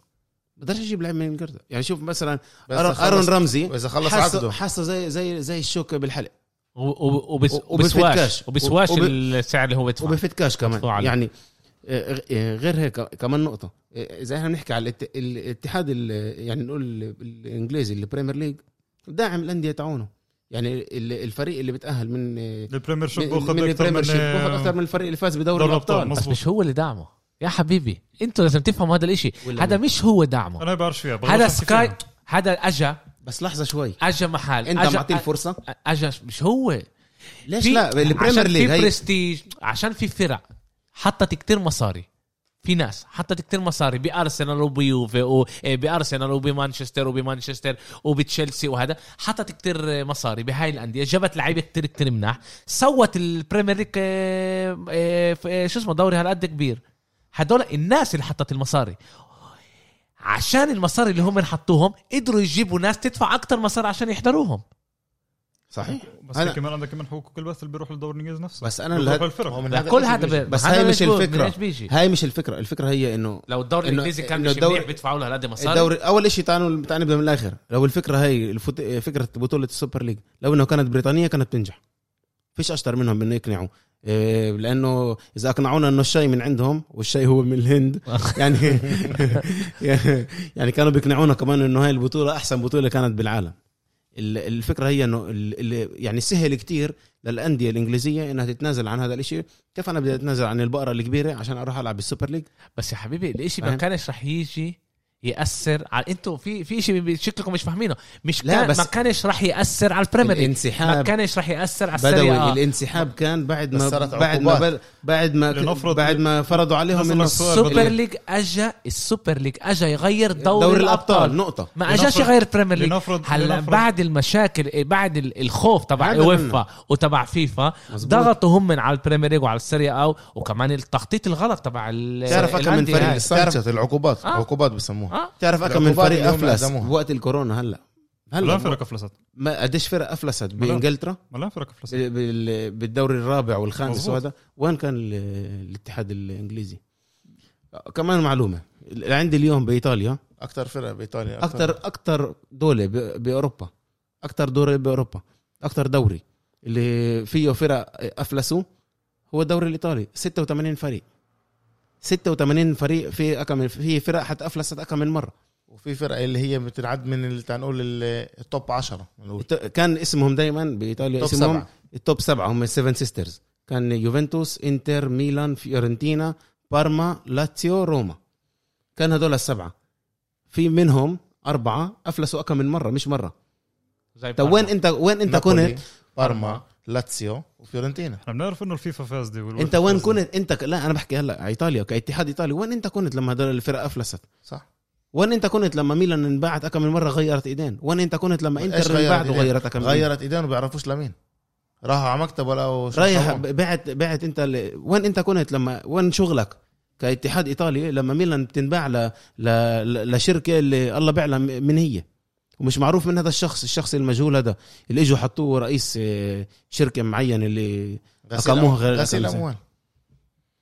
بقدرش أجيب لعيب من إنجلترا. يعني شوف مثلا ارون رمزي واذا خلص حاسه عقده. حاسه زي زي زي الشوكه بالحلق. وبسواش. وبسواش وب- السعر اللي هو بدفعه وبفتكاش كمان. يعني آه، آه، غير هيك كمان نقطة. إذا إحنا بنحكي على الات- الاتحاد ال- يعني نقول ال- الإنجليزي البريمير ليج داعم الأندية تاعونه يعني ال- الفريق اللي بتأهل من التشامبيونشيب من أكثر البريمير من أكثر من الفريق اللي فاز بدوري دوري الأبطال. بس مش هو اللي دعمه. يا حبيبي أنتوا لازم تفهموا هذا الإشي. هذا؟ مش هو دعمه. أنا بعرفش فيها هذا سكاي. هذا أجا. بس لحظة شوي. أجا محل. أنت أجا معطيه الفرصه أجا مش هو. ليش في- لا البريمير عشان ليج في هي برستيج عشان في فرق حطت كتير مصاري. في ناس حطت كتير مصاري بأرسنال وبيوفي وبارسنال وبمانشستر وبمانشستر وبتشيلسي وهذا. حطت كتير مصاري بهاي الأندية. جابت لعيبة كتير كتير مناح. سوت البريمير ليج آه، آه، شو اسمه دوري هالقد كبير. هدول الناس اللي حطت المصاري. عشان المصاري اللي هم حطوهم قدروا يجيبوا ناس تدفع أكتر مصاري عشان يحضروهم. صحيح. بس أنا- كمان عندك كمان حقوق البث اللي بيروح للدوري الانجليزي نفسه. بس أنا بيروح اللي الفرق كل هذا بس هذا هاي مش بيجي هاي مش الفكرة. الفكرة هي إنه لو الدوري إنه- الإنجليزي كان مش الدوري- منيح بيدفعوا له هالقد مصاري. الدوري أول شيء تعالوا تعال نبدا من الآخر. لو الفكرة هي الفوت... فكرة بطولة السوبر ليج لو إنه كانت بريطانية كانت بتنجح فيش أشطر منهم إنه يقنعوا. إيه، لأنه إذا أقنعونا إنه الشاي من عندهم والشاي هو من الهند يعني يعني كانوا بيقنعونا كمان إنه هاي البطولة أحسن بطولة كانت بالعالم. ال- الفكرة هي إنه يعني سهل كتير للأندية الإنجليزية إنها تتنازل عن هذا الإشي كيف أنا بدي أتنازل عن البقره الكبيرة عشان أروح ألعب بالسوبر ليج بس يا حبيبي الإشي ما؟ كانش رح يجي يأثر على أنتوا في في شيء شكلكم مش فاهمينه. مش لا، كان بس- ما كانش رح يأثر على البريمير ليج. ما الانسحاب كانش رح يأثر على بدوي. السيريا آ. الانسحاب كان بعد ما بعد ما. بل- بعد ما بعد ما فرضوا عليهم إنه السوبر ليج. اجى السوبر ليج اجى يغير دوري, دوري الأبطال. الأبطال. نقطة. ما أجاش يغير البريمير ليج. هلا بعد المشاكل بعد ال- الخوف تبع اويفا وتبع فيفا مزبوط. ضغطوا هم من على البريمير ليج وعلى السيريا أو وكمان التخطيط الغلط تبع تعرف أكم من فريق العقوبات. آه. عقوبات بسموها. آه. تعرف اكم من فريق أفلس. بوقت الكورونا هلا. ملان هلا فرق افلست ما قديش فرق افلست بإنجلترا؟ ملان فرق افلست بالدوري الرابع والخامس. وهذا وين كان ال- الاتحاد الإنجليزي؟ كمان معلومة. اللي عندي اليوم بإيطاليا. أكثر فرق بإيطاليا أكثر أكثر دولة ب- بأوروبا. أكثر دولة بأوروبا. أكثر دوري. اللي فيه فرق افلسوا هو الدوري الإيطالي. 86 فريق. 86 فريق في أكم في فرق حتى افلست أكم من مرة. وفي فرق اللي هي بتنعد من اللي نقول ال- ال top 10 بنقول. الت- كان اسمهم دائما بإيطاليا top اسمهم سبعة. ال top سبعة. هم ال seven sisters كان يوفنتوس انتر ميلان فيورنتينا بارما لاتسيو روما كان هدول السبعة. في منهم أربعة افلسوا أكم من مرة مش مرة. زي طب وين انت وين أنت كنت؟ بارما لاتسيو وفيورنتينا. إحنا بنعرف إنه الفيفا فاسده والويفا أنت وين. كنت؟ أنت ك- لا أنا بحكي هلا على ايطاليا كاتحاد إيطالي. وين أنت كنت لما هدول الفرق أفلست؟ صح. وين أنت كنت لما ميلان انباعت من مرة غيرت إيدين؟ وين أنت كنت لما إنتر غيرت انباعت إيدين؟ وغيرت إيدين؟ غيرت إيدين وبيعرفوش لمين راحوا على مكتب ولا رايح بعت بعت أنت ل... وين أنت كنت لما وين شغلك كاتحاد إيطالي لما ميلان بتنباع ل... ل... ل- لشركة اللي الله بيعلم من هي؟ ومش معروف من هذا الشخص الشخص المجهول هذا اللي إجوا حطوه رئيس آه، شركة معينة اللي أقاموها غير غسيل. اموال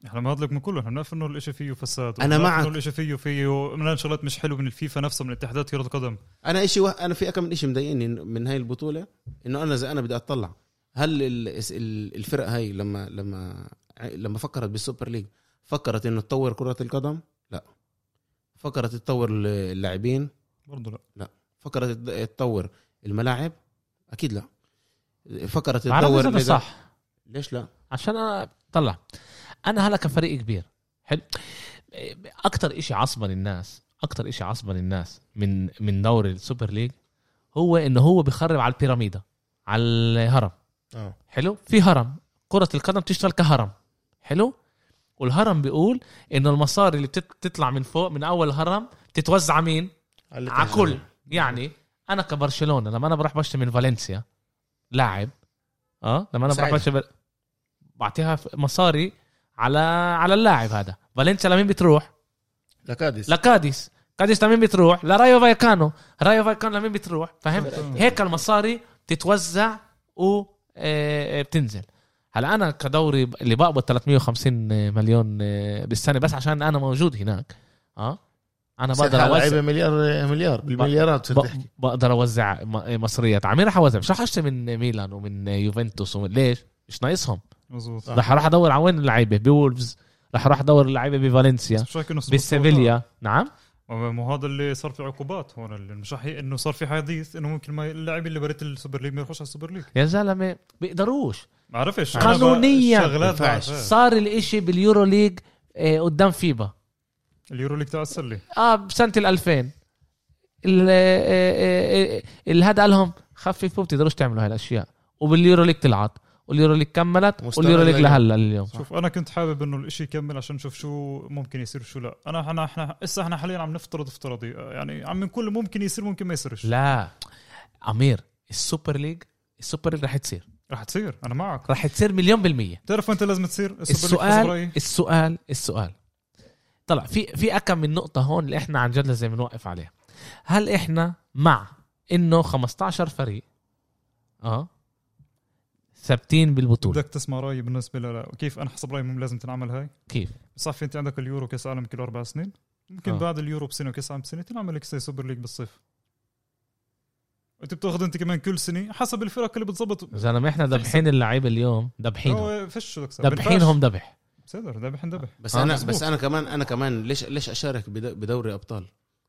إحنا ما لك من كله إحنا بنعرف إنه الإشي فيه فساد أنا وبنعرف معك. إنه الإشي فيه فيه من شغلات مش حلو من الفيفا نفسه من اتحادات كرة القدم. أنا إشي وه... أنا في كم من إشي مضايقني من هاي البطولة إنه أنا زي أنا بدي أطلع هل ال... ال- الفرق هاي لما لما لما فكرت بالسوبر ليج فكرت إنه تطور كرة القدم؟ لا. فكرت تطور اللاعبين؟ برضه لا. فكرت تطور الملاعب؟ أكيد لا. فكرت الإدارة. صح. ليش لا؟ عشان أنا طلع. أنا هلا كفريق كبير. حلو. أكتر إشي عصبن الناس أكتر إشي عصبن الناس من من دوري السوبر ليج هو إنه هو بيخرب على البيراميدا على الهرم. آه. حلو؟ في هرم. كرة القدم تشتغل كهرم. حلو؟ والهرم بيقول إنه المصاري اللي بتطلع من فوق من أول الهرم تتوزع مين؟ على. كل. يعني أنا كبرشلونة لما أنا بروح بشتري من فالنسيا لاعب آه لما أنا بروح. بشتري بعطيها مصاري على على اللاعب هذا. فالنسيا لمين بتروح؟ لكاديس. لكاديس. كاديس لمين بتروح؟ لرايو فايكانو. رايو فايكانو لمين بتروح؟ فاهم؟ هيك المصاري تتوزع و آه، بتنزل. هلا أنا كدوري اللي بقبض 350 مليون آه، بالسنة بس عشان أنا موجود هناك آه أنا بقدر اوزع لعيبة مليار مليار بالمليارات ب- بقدر أوزع مصريات. عمي راح اوزع مش راح اشتري من ميلان ومن يوفنتوس ومن ليش؟ مش ناقصهم. مزبوط صح. راح أروح أدور على وين اللعيبة؟ بولفز. راح أروح أدور اللعيبة بفالنسيا. بالسيفيليا نعم؟ ما مو هذا اللي صار في عقوبات هون اللي مش رح إنه صار في حديث إنه ممكن ما اللاعب اللي بريت ال Super League ما يخش على ال Super League. يا زلمة بيقدروش. ما بعرفش قانونياً. صار الإشي بال Euro League آه، قدام فيبا. ال Euro League تاع السله آه بسنة ال 2000 ال- آه، آه، آه، اللي هذا قال لهم خففوا بتقدروش تعملوا هاي الأشياء. وبال Euro League طلعت. وال Euro League كملت وال Euro League. لهلا اليوم. شوف أنا كنت حابب إنه الإشي يكمل عشان نشوف شو ممكن يصير وشو لا. أنا إحنا إحنا هسه إحنا حاليا عم نفترض افتراضي. يعني عم نقول ممكن يصير ممكن ما يصيرش. لا. أمير ال Super League ال Super League رح تصير. رح تصير أنا معك. رح تصير مليون بالمية. بتعرف أنت لازم تصير؟ السوبر السؤال السؤال السؤال. طلع في في أكم من نقطة هون اللي إحنا عن جد لازم نوقف عليها. هل إحنا مع إنه 15 فريق آه ثابتين بالبطولة؟ بدك تسمع رأيي بالنسبة لا لا كيف أنا حسب رأيي مم لازم تنعمل هاي؟ كيف؟ صافي أنت عندك اليورو كأس عالم كل أربع سنين. ممكن آه. بعد اليورو بسنة وكأس عالم بسنة تنعمل لك Super League بالصيف. أنت بتاخذ أنت كمان كل سنة حسب الفرق اللي بتظبط. زلمة إحنا دبحين اللعيبة اليوم دبحينهم. بدك تسوي. دبحينهم دبح. بصدر ذبح ذبح بس آه، أنا مزبوط. بس أنا كمان أنا كمان ليش ليش أشارك بد- بدوري أبطال؟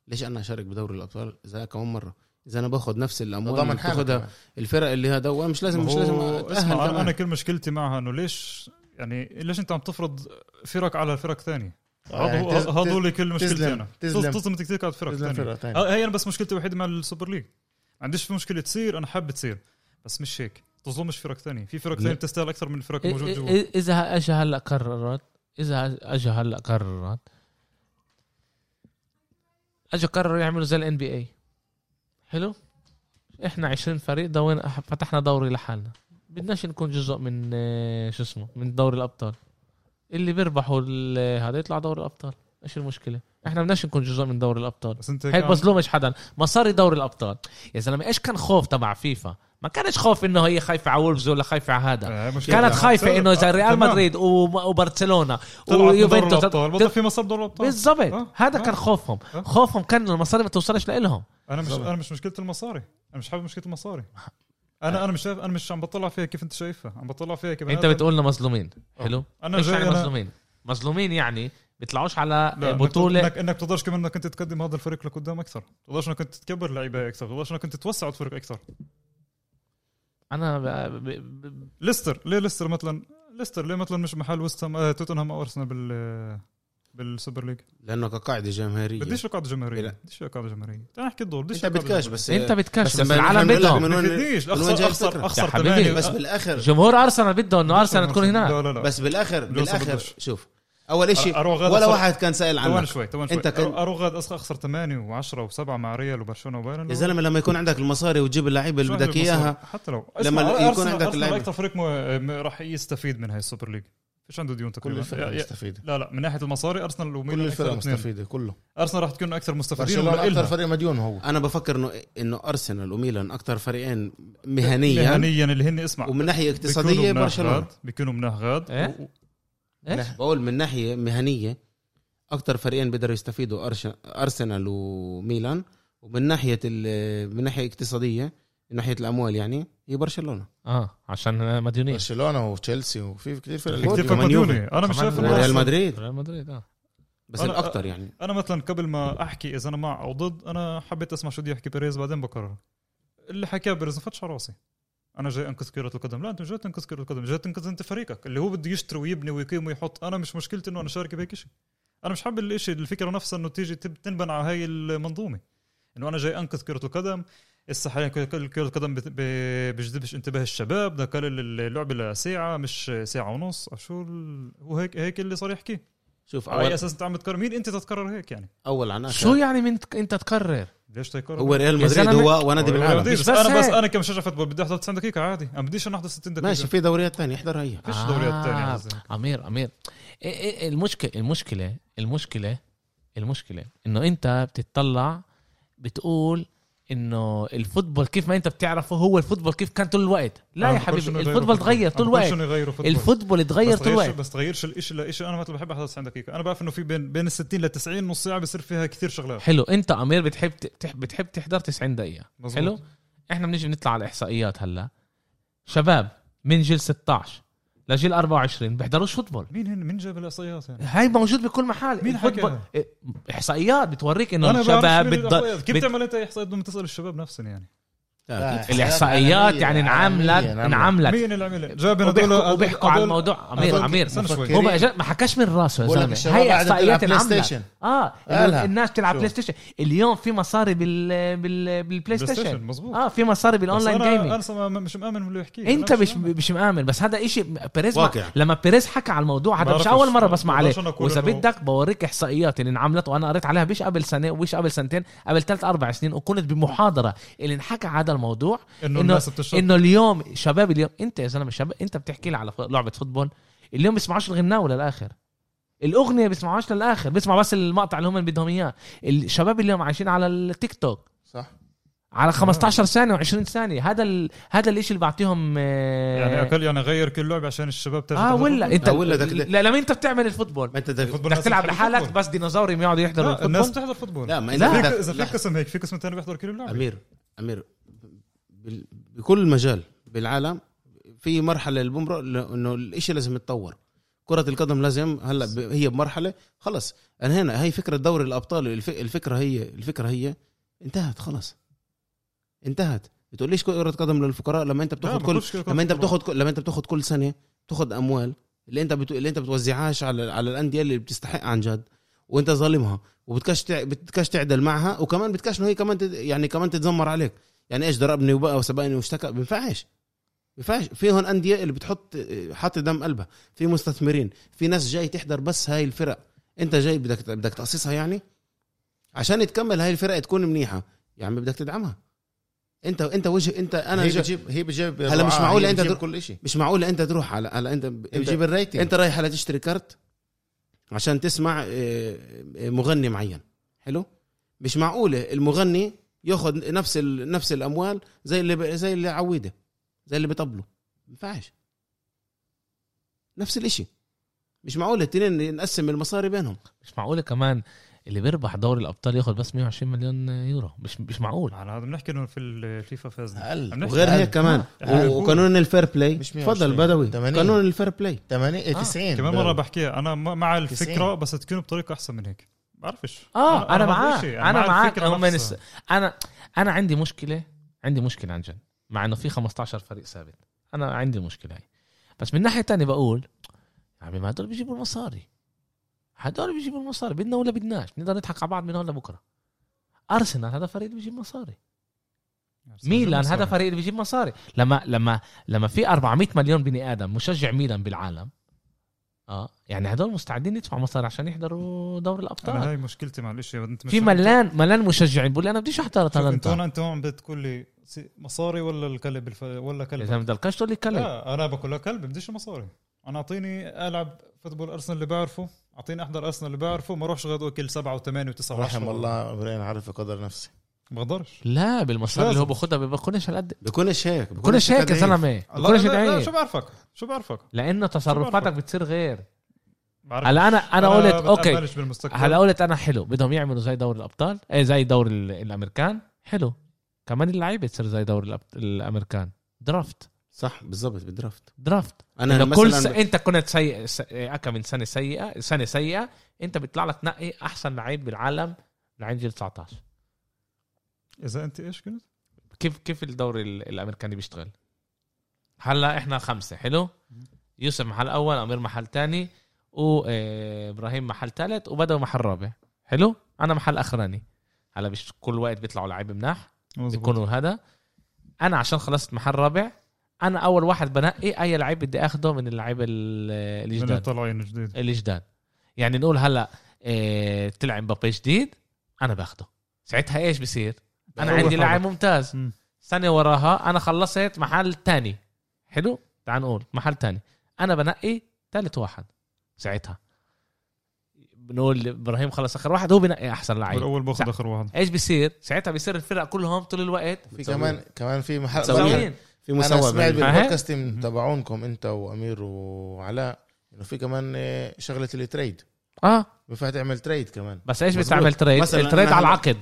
ليش أنا أشارك بدوري الأبطال إذا كمان مرة؟ إذا أنا باخذ نفس الأموال اللي بتاخذها كمان. الفرق اللي هذا مش لازم مش لازم اسمع أنا, كمان أنا كل مشكلتي معها إنه ليش يعني ليش أنت عم تفرض فرق على فرق ثانية آه، يعني اللي كل مشكلتي أنا. تظلم كثير على فرق ثانية. آه، هي أنا بس مشكلتي الوحيده مع ال Super League ما عنديش في مشكلة تصير أنا حابب تصير بس مش هيك تظلمش فرق ثانية. في فرق ثانية بتستاهل أكثر من الفرق إيه، الموجود جوا. إذا اجى هلا قررت إذا اجى هلا قررت اجى قرروا يعملوا زي ال NBA حلو؟ إحنا 20 فريق دوين فتحنا دوري لحالنا. بدناش نكون جزء من آه، شو اسمه من دوري الأبطال. اللي بيربحوا هذا يطلع دوري الأبطال. إيش المشكلة؟ إحنا بدناش نكون جزء من دوري الأبطال. بس أنت هيك بظلمش حدا. مصاري دوري الأبطال. يا زلمة إيش كان خوف تبع فيفا؟ ما كانش خوف إنه هي خايفة على وولفز ولا خايفة على هذا آه، مشكلة. كانت خايفة. إنه زي آه، ريال. مدريد وب- وبرشلونة ويوفنتوس بضل في مصر دوري الأبطال بالضبط آه، هذا آه. كان خوفهم آه. خوفهم كان المصاري ما توصلش لهم أنا مش. أنا مش مشكلة المصاري أنا مش حابب مشكلة المصاري أنا أنا مش شايف أنا مش عم بطلع فيها كيف أنت شايفها عم بطلع فيها كيف أنت بتقولنا مظلومين. حلو أنا جاي يعني أنا... مظلومين مظلومين يعني بيطلعوش على لا بطولة انك إنك تقدرش كمان إنك أنت تقدم هذا الفريق لقدام أكثر تقدرش إنك أنت تكبر لعيبة أكثر تقدرش إنك أنت توسع الفريق أكثر أنا ب... ب... ب... ليستر ليه ليستر مثلا؟ ليستر ليه مثلا مش محل ويست هام آه توتنهام أو أرسنال بال بالسوبر ليج؟ لأنه كقاعدة جماهيرية. بديش قاعدة جماهيرية. بديش قاعدة جماهيرية. تعال نحكي الدور بديش أنت بتكاش بس أنت بتكاش بس بس, العالم بدهم. من وين- بديش. اخسر أخسر؟ أخسر. بس بالآخر. جمهور أرسنال بده انه ارسنال تكون هناك لا لا لا. بس بالآخر بالآخر. شوف. أول شيء ولا واحد كان سائل عنك. شوي ثواني شوي. أنت كان- أروح غاد أخسر 8 و10 و7 مع ريال وبرشلونة وبايرن يا زلمة لما يكون عندك المصاري وتجيب اللعيبه اللي بدك؟ إياها حتى لو لما يكون عندك اللعيبة. أكثر فريق راح يستفيد من هاي ال Super League. فيش عنده ديون كل تقريبا الفرق يا- يا- مستفيدة. لا لا من ناحية المصاري أرسنال كل وميلان الفرق أكثر اثنين. مستفيدة كله. أرسنال راح تكون أكثر مستفيدين أكثر. فريق مديون هو. أنا بفكر انه إنه أرسنال وميلان أكثر فريقين مهنيا. مهنيا. اللي هن اسمع. ومن ناحية اقتصادية برشلونة. بيكونوا مناح غاد. إيه؟ إيش؟ بقول من ناحية مهنية أكثر فريقين بيقدروا يستفيدوا أرش- أرسنال وميلان ومن ناحية ال- من ناحية اقتصادية من ناحية الأموال يعني هي برشلونة. آه عشان مديونين برشلونة وتشيلسي وفي كثير فرق في كثير فرق. مديوني. أنا مش شايف ريال مدريد. ريال مدريد آه. بس أنا- الاكثر يعني. أنا مثلا قبل ما أحكي إذا أنا مع أو ضد أنا حبيت أسمع شو بده يحكي بيريز بعدين بقرر اللي حكاه بيريز ما فتش على راسي. أنا جاي أنقذ كرة القدم. لا أنت مش جاي تنقذ كرة القدم جاي تنقذ أنت فريقك. اللي هو بده يشتري ويبني ويقيم ويحط. أنا مش مشكلتي إنه أنا شارك بهيك شيء أنا مش حابب الشيء الفكرة نفسها إنه تيجي تنبنى على هاي المنظومة. إنه أنا جاي أنقذ كرة القدم. هسه حاليا كرة كرة القدم بت- ب- بيجذبش انتباه الشباب. بدك اللعبة لساعة مش ساعة ونص. شو ال... هو هيك هيك اللي صار يحكي. شوف على أي أساس أنت عم تقرر مين أنت تتقرر هيك يعني؟ أول عن شو يعني من أنت تقرر ليش تقرر هو ريال يا مدريد. هو ونادي بالعالم مش بس بس أنا بس. أنا كمشجع football بدي أحضر 90 دقيقة عادي أنا بديش أنا أحضر 60 دقيقة ماشي في دوريات تانية احضرها هي فيش دوريات تانية آه. أمير أمير إيه إيه المشكلة المشكلة المشكلة المشكلة إنه أنت بتطلع بتقول إنه ال football كيف ما أنت بتعرفه هو ال football كيف كان طول الوقت. لا يا حبيبي ال football تغير طول الوقت. ال football تغير طول الوقت. بس تغيرش الشيء لشيء أنا مثلا بحب احضر 90 دقيقه أنا بعرف إنه في بين بين ال 60 ل 90 نص ساعة بصير فيها كثير شغلات. حلو أنت أمير بتحب بتحب, بتحب تحضر 90 دقيقة. مظبوط. حلو؟ إحنا بنيجي بنطلع على الاحصائيات هلأ. شباب من جيل 16 لجيل 24 بيحضروش football مين هن مين جاب الأحصائيات يعني هاي موجود بكل محل مين حكى؟ إيه، إحصائيات بتوريك إنه الشباب. الإحصائيات. كيف بت... تعمل أنت إحصائيات بدون ما تسأل الشباب نفسهم يعني. الإحصائيات يعني انعملت انعملت. مين اللي عملها؟ جاب وبيحكوا, وبيحكوا على الموضوع. أمير هدول أمير. استنى شوي. هو ما, ما حكاش من راسه يا زلمة. هي إحصائيات انعملت آه. الناس تلعب؟ بلاي ستيشن اليوم في مصاري بال بال بالبلاي ستيشن مظبوط. آه في مصاري بال online gaming أنا مش مآمن باللي يحكيه. أنت مش. مش مآمن. بس هذا إشي بيريز. لما بيريز حكى على الموضوع هذا مش. أول مرة بسمع عليه. وإذا بدك بوريك إحصائيات اللي انعملت وأنا قريت عليها مش قبل سنة ومش قبل سنتين قبل ثلاث أربع سنين وكنت بمحاضرة. اللي انحكى على هذا الموضوع إنه إنه- الناس بتشرب. إنه اليوم شباب اليوم أنت يا زلمة شباب أنت بتحكي لي على لعبة football اليوم بيسمعوش الغناوه للاخر الأغنية بيسمعوهاش للآخر بيسمعوا بس المقطع اللي هم بدهم إياه. الشباب اليوم عايشين على التيك توك. صح. على 15 ثانية و20 ثانية. هذا ال... هذا الشيء اللي بعطيهم آه، يعني اكل يعني غير كل لعبة عشان الشباب ترجع آه ولا؟ انت آه، ولا بدك- لا لما أنت بتعمل ال football. ما أنت دك... ال football بدك تلعب لحالك ال football. بس ديناصوري يقعدوا يحضروا لا الناس ال football؟ بتحضر football لا. ما اذا إذا في اذا. قسم هيك في قسم ثاني بيحضر كل اللعبه أمير أمير بكل مجال بالعالم في مرحلة اللي بمرق إنه الإشي لازم يتطور. كرة القدم لازم هلأ هي بمرحلة خلص. أنا هنا هي فكرة دوري الأبطال الف- الفكرة هي الفكرة هي انتهت خلص. انتهت. بتقوليش كرة قدم للفقراء؟ لما أنت بتاخذ كل لما أنت. بتاخذ لما أنت بتاخذ كل سنة بتاخذ أموال اللي أنت بت... اللي أنت بتوزعهاش على على الأندية اللي بتستحق عن جد وأنت ظالمها. وبتكش تع... بتكش تعدل معها وكمان بتكش إنه هي كمان تد... يعني كمان تتذمر عليك. يعني إيش ضربني وبقى وسبقني واشتكى؟ بينفعش بينفعش في هون أندية اللي بتحط حط دم قلبها. في مستثمرين. في ناس جاي تحضر بس هاي الفرق. أنت جاي بدك بدك تاسسها يعني؟ عشان تكمل هاي الفرق تكون منيحة. يا عمي بدك تدعمها. أنت أنت وجه أنت أنا هي. بتجيب هي بتجيب هلا مش أنت بتجيب در- كل شيء مش معقول أنت تروح على على أنت أنت, بتجيب الريتنج أنت رايح على تشتري كارت عشان تسمع آه، آه، مغني معين. حلو؟ مش معقولة. المغني ياخذ نفس ال... نفس الأموال زي اللي ب... زي اللي عويده زي اللي بيطبلوا ما ينفعش. نفس الإشي. مش معقوله الاثنين نقسم المصاري بينهم. مش معقوله كمان اللي بيربح دوري الأبطال ياخذ بس 120 مليون يورو. مش مش معقول. على هذا بنحكي إنه في الفيفا فازنا. أقل. عم نحكي وغير. هيك كمان. آه. وقانون ال fair play. مش 120. تفضل بدوي. 80. قانون ال fair play. 80 آه. 90 كمان مرة بحكيها. أنا مع الفكرة 90. بس تكون بطريقة أحسن من هيك. بعرفش. آه أنا, هذا معاه. الشيء. أنا مع معاك هم. الس... أنا أنا عندي مشكلة عندي مشكلة عن جد مع إنه في 15 فريق ثابت. أنا عندي مشكلة هاي. بس من ناحية تانية بقول يا عمي ما هدول بيجيبوا المصاري. هدول بيجيبوا المصاري. بدنا ولا بدناش؟ بنقدر نضحك على بعض من هون لبكرة. أرسنال هذا فريق بيجيب مصاري. ميلان هذا فريق اللي بيجيب مصاري. لما لما لما في 400 مليون بني آدم مشجع ميلان بالعالم آه. يعني هدول مستعدين يدفعوا مصاري عشان يحضروا دوري الأبطال. أنا هاي مشكلتي مع الإشي. أنت مش في ملان ملان مشجعين. بقول لي أنا بديش أحضر شوف أنت هون اتلانتا أنت هون بتقول لي مصاري ولا الكلب الف... ولا كلب؟ زلمه بدلكش تقول لي كلب. لا أنا بقول لك كلب بديش مصاري. أنا أعطيني ألعب فوتبول أرسنال اللي بعرفه أعطيني أحضر أرسنال اللي بعرفه ما اروحش غدوة كل سبعة وثمانية وتسعة رحم. الله إبراهيم عارف قدر بقدرش لا بالمصاري اللي هو. باخدها ما بيكونش هالقد بيكونش هيك بيكونش هيك يا كدعيف. زلمه لا, دعيف شو بعرفك شو بعرفك لأنه تصرفاتك؟ بتصير غير. بعرفش. هلا أنا أنا قلت okay. هلا قلت أنا حلو بدهم يعملوا زي دوري الأبطال. إيه زي دوري ال- الأمريكان. حلو. كمان اللعيبة تصير زي دوري الأب- الأمريكان. draft. صح بالضبط بال draft. draft. أنا إنه كل س... مثلا أنت كنت سيء. أكا من سنة سيئة سنة سيئة أنت بيطلع لك تنقي أحسن لعيب بالعالم لعيب جيل 19 إذا أنت إيش كنت؟ كيف كيف الدوري ال- الأمريكاني بيشتغل؟ هلا إحنا خمسة حلو؟ يوسف محل أول أمير محل تاني وابراهيم محل ثالث وبدوي محل رابع حلو؟ أنا محل أخراني. هلا مش كل وقت بيطلعوا لعيب مناح بيكونوا هذا. أنا عشان خلصت محل رابع أنا أول واحد بنقي أي لعيب بدي آخده من اللعيبه ال- من الجداد الطالعين جديد. الجداد يعني نقول هلا إيه طلع امبابي جديد أنا باخده. ساعتها إيش بصير؟ أنا عندي. لاعب ممتاز. مم. سنه وراها أنا خلصت محل تاني. حلو؟ تعال نقول محل تاني. أنا بنقي ثالث واحد ساعتها. بنقول إبراهيم خلص آخر واحد هو بنقي أحسن لعيب. بالاول باخذ آخر واحد. إيش بيصير؟ ساعتها بيصير الفرق كلهم طول الوقت. في كمان كمان في محل مساويين في أنا مساواه سمعت بين- ها؟ بالبودكاست تبعونكم أنت وأمير وعلاء إنه في كمان آه، شغلة التريد. آه. بينفع تعمل trade كمان. بس إيش. بتعمل trade؟ ال trade على العقد.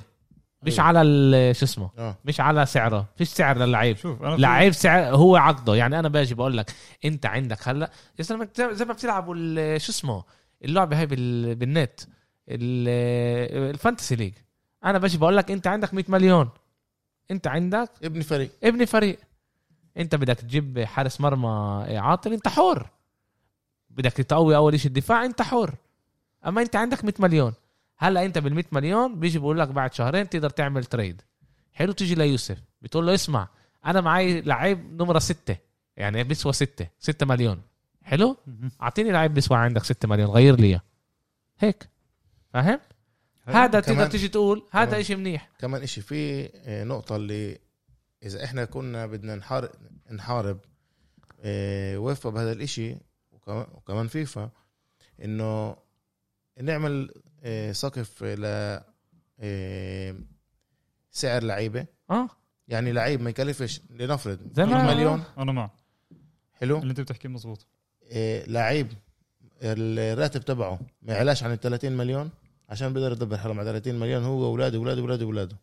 مش أيوة. على ال- شو اسمه؟ آه. مش على سعره. فيش سعر للعيب. شوف في- لعيب سعر هو عقده. يعني أنا باجي بقول لك أنت عندك هلا يا زلمه زي ما بتلعبوا ال- شو اسمه؟ اللعبة هاي بال- بالنت. ال- ال fantasy league. أنا باجي بقول لك أنت عندك 100 مليون. أنت عندك ابني فريق. ابني فريق. أنت بدك تجيب حارس مرمى عاطل أنت حر. بدك تقوي أول شيء الدفاع أنت حر. أما أنت عندك 100 مليون. هلا انت بال 100 مليون بيجي بقول لك بعد شهرين تقدر تعمل تريد حلو تيجي ليوسف بتقول له اسمع أنا معي لعيب نمرة ستة يعني بيسوى ستة ستة مليون حلو. أعطيني لعيب بيسوى عندك ستة مليون غير لي إياه. هيك فاهم هذا تقدر تيجي تقول هذا. إشي منيح كمان إشي في آه، نقطة اللي إذا إحنا كنا بدنا نحارب نحارب آه، وفا بهذا الإشي وكمان- فيفا إنه نعمل سقف ل آه، سعر لعيبة. آه. يعني لعيب ما يكلفش لنفرض زي ما- 100 مليون. أنا مع حلو. اللي أنت بتحكيه مزبوط آه، لعيب الراتب تبعه ما يعلاش عن ال 30 مليون عشان بيقدر يدبر حاله مع 30 مليون هو وأولاده وأولاده وأولاده وأولاده.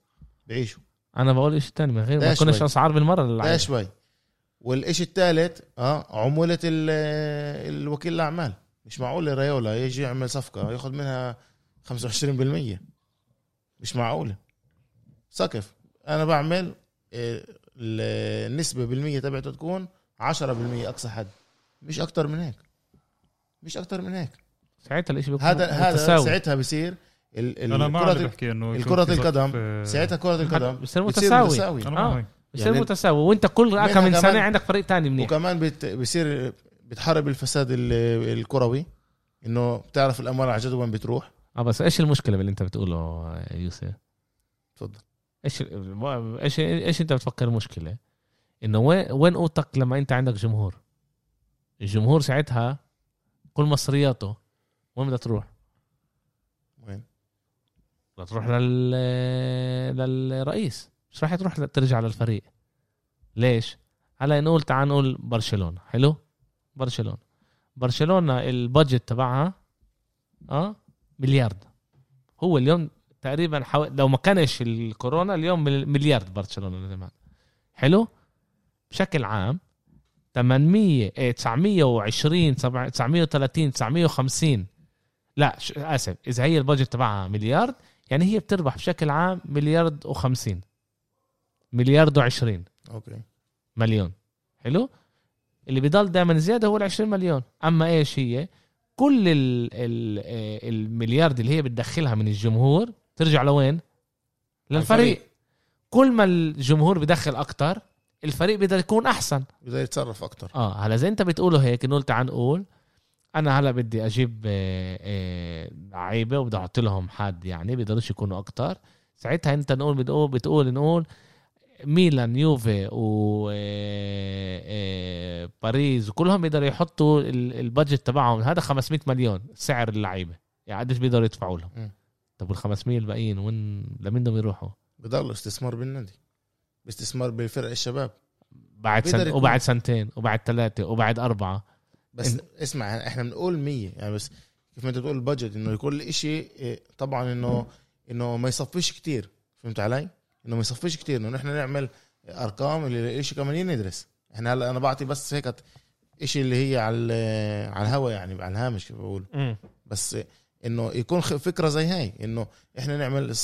بيعيشوا أنا بقول اشي تاني من غير ما ده شوي. أسعار بالمرة للعيب. شوي. والإشي الثالث آه عمولة ال- الوكيل الأعمال. مش معقول ريولا يجي يعمل صفقة ياخذ منها 25% مش معقولة. سقف. أنا بعمل آه، ال- النسبة بالمية تبعته تكون 10% أقصى حد. مش أكتر من هيك. مش أكتر من هيك. ساعتها الإشي بيكون هذا هذا متساوي. ساعتها بصير ال- ال- أنا كرة اللي ال- بحكي إنه في القدم. آه، ساعتها كرة القدم بصير متساوي. متساوي. أنا آه. هيك. بصير يعني- متساوي. وإنت كل كم من كمان- سنة عندك فريق تاني منيح. وكمان بت... بصير بتحارب الفساد ال- الكروي. إنه بتعرف الأموال على جد وين بتروح. آه بس إيش المشكلة باللي أنت بتقوله يوسف؟ تفضل. إيش إيش إيش أنت بتفكر المشكلة إنه وين وين قوتك لما أنت عندك جمهور؟ الجمهور ساعتها كل مصرياته وين بدها تروح؟ وين؟ بدها تروح لل للرئيس. مش راح تروح ترجع للفريق. ليش؟ هلأ نقول تعال نقول برشلونة. حلو؟ برشلونة. برشلونة البادجت تبعها آه مليارد. هو اليوم تقريبا حو... لو ما كانش الكورونا اليوم مل- مليارد برشلونة زمان حلو؟ بشكل عام 800 إيه 920 سبعة- 930 950 لا ش- آسف إذا هي ال budget تبعها مليارد يعني هي بتربح بشكل عام مليارد و50 مليارد و20 okay. مليون. حلو؟ اللي بيضل دائما زيادة هو ال 20 مليون. أما إيش هي؟ كل ال ال آه، المليارد اللي هي بتدخلها من الجمهور ترجع لوين؟ للفريق. الفريق. كل ما الجمهور بدخل أكتر الفريق بيقدر يكون أحسن. بده يتصرف أكتر. آه هلا زي انت بتقوله هيك نقول تعال نقول أنا هلا بدي أجيب آه، آه، لعيبة وبدي أحط لهم حد يعني بيقدروش يكونوا أكتر. ساعتها انت نقول بتقول بتقول نقول ميلان يوفي و آه، آه، باريس وكلهم بيقدروا يحطوا ال- البادجت تبعهم. هذا 500 مليون سعر اللعيبة. يعني قديش بيقدروا يدفعوا لهم. طب وال 500 الباقيين وين؟ لمين بدهم يروحوا؟ بضل استثمار بالنادي. استثمار بفرق الشباب. بعد يكون. وبعد سنتين وبعد ثلاثة وبعد أربعة. بس اسمع إحنا بنقول 100 يعني بس كيف ما أنت بتقول البادجت إنه يكون الاشي إيه، طبعا انه إنه ما يصفيش كتير. فهمت علي؟ إنه ما يصفيش كتير إنه نحن نعمل أرقام اللي الاشي كمان يندرس. إحنا هلأ أنا بعطي بس هيك إشي اللي هي على على الهوا يعني على الهامش كيف بقول بس إنه يكون فكرة زي هاي إنه إحنا نعمل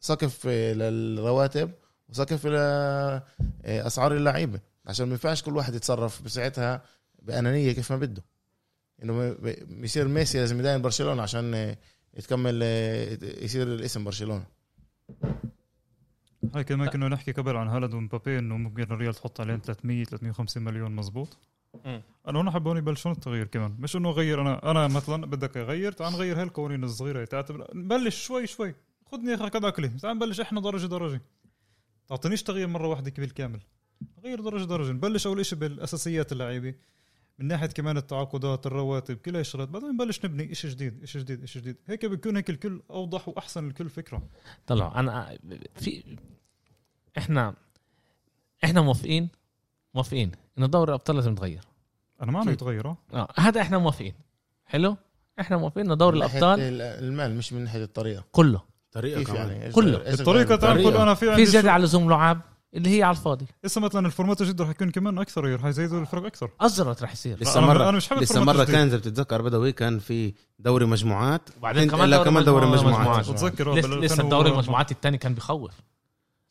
سقف للرواتب وسقف لاسعار اللعيبة. عشان ما ينفعش كل واحد يتصرف بساعتها بأنانية كيف ما بده. إنه بيصير ميسي لازم يداين برشلونة عشان يتكمل يصير الاسم برشلونة. هاي كمان كنا نحكي قبل عن هالاند ومبابي إنه ممكن الريال تحط عليهم 300 350 مليون مزبوط مم. أنا هون حبوني يبلشون التغيير كمان. مش إنه غير أنا أنا مثلا بدك أغير تعال نغير هاي القوانين الصغيرة هي تعال نبلش شوي شوي. خذني اخذ اكلي تعال نبلش إحنا درجه درجة. تعطينيش تغيير مرة واحدة بالكامل غير درجه درجة. نبلش أول شيء بالأساسيات اللعيبة. من ناحية كمان التعاقدات الرواتب كل هاي الشغلات. بعدين نبلش نبني شيء جديد شيء جديد شيء جديد. هيك بيكون هيك الكل أوضح وأحسن لكل فكرة. طلعوا أنا في إحنا إحنا موافقين موافقين انه دوري الأبطال لازم يتغير. أنا ما عم أكيد. يتغير آه. آه هذا إحنا موافقين. حلو؟ إحنا موافقين انه دوري الأبطال ال- المال مش من ناحية الطريقة. كله. طريقة كيف كمان. يعني؟ كله. الطريقة تعال طريقة. نقول أنا في في عندي زيادة شو- على لزوم لعاب اللي هي على الفاضي. لسه مثلا الفورمات الجديد رح يكون كمان أكثر رح يزيدوا الفرق أكثر. اصغرت رح يصير. لسه مره أنا مش حابب لسه مرة. كان اذا بتتذكر بدوي كان في دوري مجموعات. وبعدين كمان دوري كمان دوري مجموعات. بتذكر آه، لسه, الدوري المجموعات الثاني كان بخوف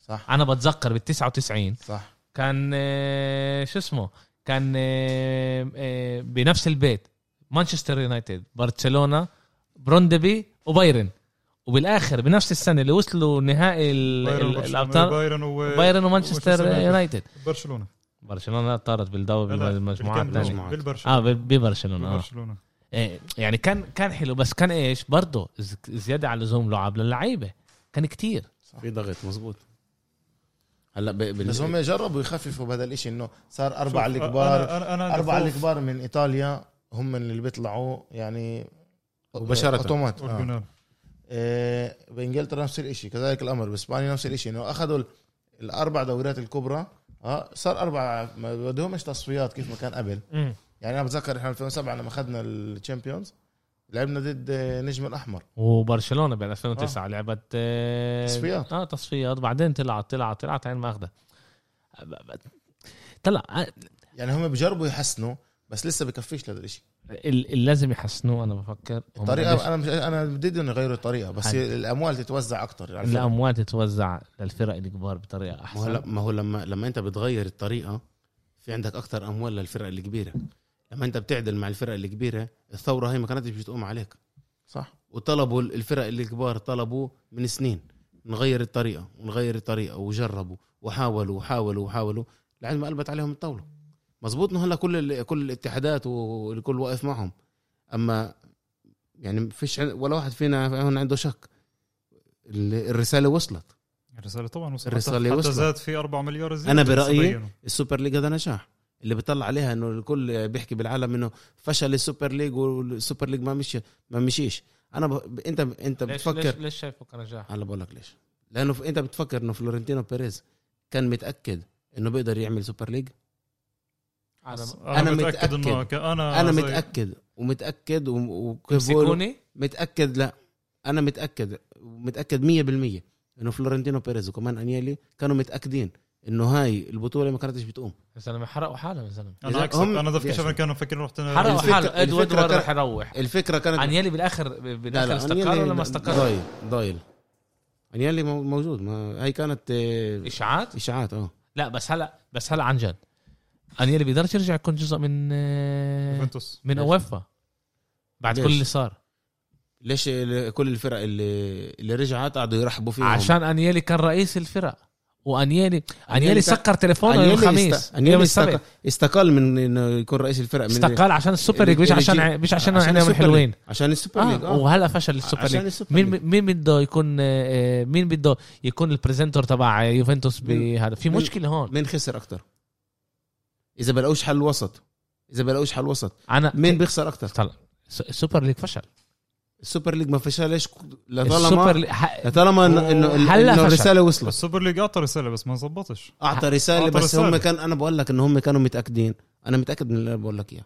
صح. أنا بتذكر بال 99 صح. كان آه، شو اسمه؟ كان آه، آه، بنفس البيت مانشستر يونايتد برشلونة بروندبي وبايرن. وبالآخر بنفس السنة اللي وصلوا نهائي الأبطال بايرن و بايرن ومانشستر يونايتد. برشلونة. برشلونة طارت بالدوري بالمجموعات. الثانية. بالبرشلونة. آه ب- ببرشلونة آه. برشلونه إيه، يعني كان كان حلو بس كان إيش؟ برضه ز- زيادة على اللزوم لعب للعيبة. كان كتير. في ضغط مزبوط هلا. بال... بس هم جربوا يخففوا بهذا الإشي إنه صار اربعه شوف، الكبار أنا- أنا خوف. الكبار من إيطاليا هم اللي بيطلعوا يعني مباشرة. أوتومات آه. واليونان. آه، بإنجلترا نفس الشيء كذلك الامر بإسبانيا نفس الشيء إنه أخذوا ال- الأربع دوريات الكبرى آه صار أربع ما بدهمش تصفيات كيف ما كان قبل يعني أنا بتذكر إحنا 2007 لما أخذنا الشامبيونز لعبنا ضد آه، نجم الأحمر. وبرشلونة بين 2009 لعبت آه، تصفيات. آه تصفيات. بعدين طلعت طلعت طلعت عين ماخذة. طلع آه، يعني هم بجربوا يحسنوا بس لسه بكفيش لهذا الشيء ال- اللي لازم يحسنوه أنا بفكر. الطريقة أنا مش أنا بدي بدهم يغيروا الطريقة بس حلو. الأموال تتوزع أكثر الفرق. الأموال تتوزع للفرق الكبار بطريقة ما هو أحسن. ما هو لما لما أنت بتغير الطريقة في عندك أكثر أموال للفرق الكبيرة. لما انت بتعدل مع الفرق الكبيرة الثورة هي ما كانتش بتقوم عليك. صح. وطلبوا الفرق الكبار طلبوا من سنين نغير الطريقة ونغير الطريقة وجربوا وحاولوا وحاولوا وحاولوا لعند ما قلبت عليهم الطاولة. مزبوط إنه هلا كل ال- كل الاتحادات والكل واقف معهم. أما يعني فيش عن- ولا واحد فينا هون عنده شك. ال- الرسالة وصلت. الرسالة طبعا وصلت. الرسالة حتى وصلت. زاد في 4 مليار لسه برأيي بينوا. ال Super League هذا نجاح. اللي بيطلع عليها إنه الكل بيحكي بالعالم إنه فشل ال Super League وال Super League ما مشي ما مشيش. أنا ب... أنت أنت ليش بتفكر ليش, ليش شايفه كنجاح أنا بقول لك ليش. لأنه ف- أنت بتفكر إنه فلورنتينو بيريز كان متأكد إنه بيقدر يعمل Super League؟ أنا أنا متأكد إنه متأكد. ك- أنا أنا زي- متأكد. ومتأكد و- وكيف بقولوا مسكوني متأكد لا. أنا متأكد. متأكد 100% إنه فلورنتينو بيريز وكمان أنيلي كانوا متأكدين. إنه هاي البطولة ما كانتش بتقوم. يا زلمه حرقوا حالهم يا زلمه أنا عكسك أنا بيعشوا. شباب كانوا مفكرين رحت حرقوا الفكرة- حاله إدوارد كان- يروح الفكرة كانت أنيلي بالاخر بالآخر استقر ولا ما استقر؟ ضايل ضايل. أنيلي مو- موجود. ما هي كانت آه، إشاعات؟ إشاعات آه. لا بس هلا بس هلا عن جد. أنيلي بيقدرش يرجع يكون جزء من آه، يوفنتوس. من؟ اوفا بعد ليش؟ كل اللي صار. ليش كل الفرق اللي اللي رجعت قعدوا يرحبوا فيهم؟ عشان أنيلي كان رئيس الفرق. وانيلي أنيلي انيلي سكر تليفونه يوم الخميس است- يوم أنيلي السبت. استق- استقال من إنه يكون رئيس الفرق من استقال عشان ال Super League مش عشان مش عشان الحلوين league. عشان السوبر آه League آه. وهلا فشل ال Super League؟ مين. مين بده يكون آه، مين بده يكون ال president تبع يوفنتوس بهذا؟ في مشكلة هون. مين خسر أكثر إذا بلاقوش حل وسط. إذا بلاقوش حل وسط. أنا مين بيخسر أكثر طلع ال Super League فشل. ال Super League ما فشلش السوبر لطالما ح- لطالما انه انه هلا. الرسالة وصلت. ال Super League أعطى رسالة بس ما زبطش. أعطى رسالة أعطى بس هم. كان أنا بقول لك إنه هم كانوا متأكدين. أنا متأكد من اللي أنا بقول لك إياه.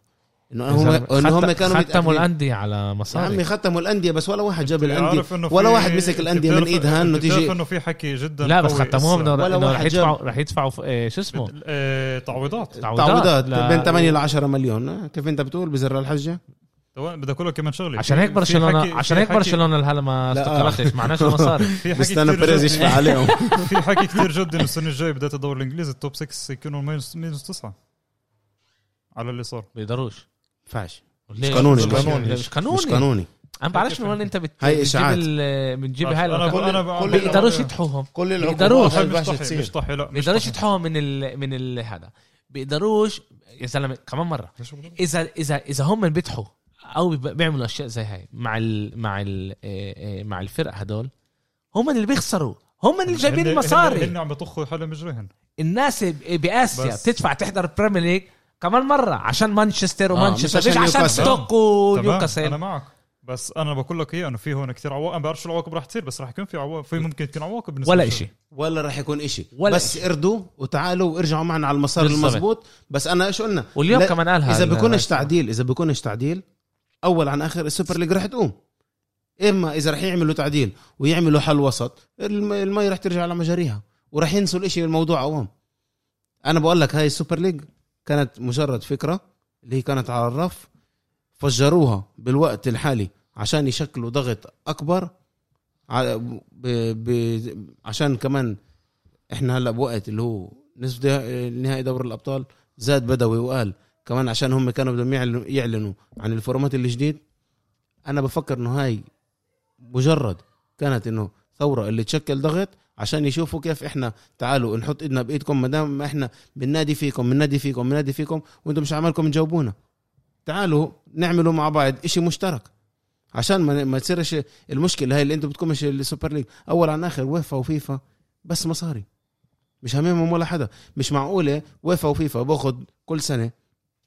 إنه هم إنه هم كانوا ختموا الانديه على يا عمي مصاري ختموا الأندية بس ولا واحد جاب الأندية. ولا واحد مسك الأندية من ايدها انه تيجي إنه في حكي جدا لا بس ختموهم انه رح يدفعوا رح يدفعوا آه، شو اسمه؟ آه، تعويضات. تعويضات. لا- بين 8 ل 10 مليون. كيف أنت بتقول؟ بزر الحجة؟ بدي أقول لك كمان شغلة. عشان هيك برشلونه عشان هيك برشلونة لهلا ما. استقرتش معناش المصاري في حكي كتير بيريز جد- يشفع عليهم. في حكي كثير جد انه السنة الجاية بدايه الدوري الإنجليزي. ال top 6 يكونوا minus تسعة؟ على اللي صار. بيقدروش. ينفعش؟ قانوني، مش قانوني. مش قانوني. مش قانوني. أنا بعرفش من وين أنت بت... هاي. ال- بتجيب هاي أنا بقول أنا ما بقول- بيقدروش يطحوهم كل بيقدروش. مش طحي مش تصير. طحي لا بيقدروش طحي. يطحوهم من ال... من ال... هذا. بيقدروش. يا زلمه كمان مرة؟ اذا اذا إذا هم بيضحوا أو بيعملوا أشياء زي هاي. مع ال مع ال آه، آه، مع الفرق هدول هم اللي بيخسروا. هم اللي جايبين المصاري هن عم بيطخوا حالهم مجريهن الناس باسيا بتدفع تحضر بريمير ليج كمان مرة عشان مانشستر آه، ومانشستر. مش مش عشان. ستوك تمام أنا ونيوكاسل معك. بس أنا بقول لك إيه إنه في هون كثير عواقب. ما بعرف شو العواقب رح تصير بس رح يكون في عواقب في ممكن تكون عواقب بالنسبة ولا. إشي. ولا راح يكون ولا بس إشي. اردوا وتعالوا وارجعوا معنا على المسار. المزبوط بس أنا إيش قلنا؟ واليوم كمان قالها إذا بيكونش تعديل إذا بيكونش تعديل أول عن آخر ال Super League رح تقوم إما إذا رح يعملوا تعديل ويعملوا حل وسط الم- المي رح ترجع على مجاريها ورح ينسوا الإشي الموضوع عوام أنا بقول لك هاي ال Super League كانت مجرد فكرة اللي هي كانت على الرف فجروها بالوقت الحالي عشان يشكلوا ضغط أكبر. عشان كمان إحنا هلأ بوقت اللي هو نصف نهائي دوري الأبطال زاد بدوي وقال كمان عشان هم كانوا بدهم يعلنوا, عن ال format الجديد أنا بفكر إنه هاي مجرد كانت إنه ثورة اللي تشكل ضغط عشان يشوفوا كيف إحنا تعالوا نحط إيدنا بإيدكم ما دام إحنا بننادي فيكم بننادي فيكم بننادي فيكم وأنتم مش عمالكم تجاوبونا. تعالوا نعملوا مع بعض إشي مشترك. عشان ما ما تصيرش المشكلة هاي اللي أنتم بدكم مش ال Super League أول عن آخر ويفا وفيفا بس مصاري. مش هممهم ولا حدا. مش معقولة ويفا وفيفا باخد كل سنة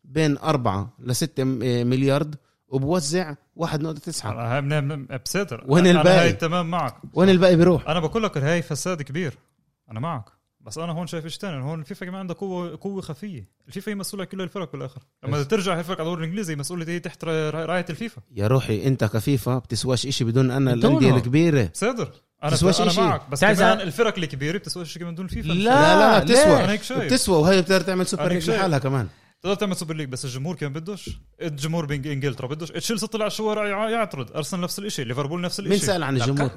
بين أربعة لستة مليارد وبوزع 1.9 أنا هاي من- من- بصدر وين الباقي؟ هاي تمام معك. وين الباقي بيروح؟ أنا بقول لك هاي فساد كبير. أنا معك. بس أنا هون شايف إيش ثاني هون الفيفا كمان عندها قوه قوة خفية. الفيفا هي مسؤولة كل الفرق بالآخر. لما ترجع هي الفرق على الدوري الإنجليزي مسؤوله هي تحت را- راية الفيفا. يا روحي أنت كفيفا بتسواش إشي بدون أنا. الأندية الكبيرة. بصدر أنا تسواش أنا إشي. معك. بس كمان الفرق الكبيرة بتسوي شيء من دون الفيفا لا. لا لا لا؟ بتسوى بتسوى وهي بتقدر تعمل Super League. لحالها كمان. تقدر تعمل Super League بس الجمهور كان بدوش. الجمهور بانجلترا بدوش. تشيلسي طلع على الشوارع يع- يعترض. أرسنال نفس الشيء ليفربول نفس الشيء مين سأل عن الجمهور؟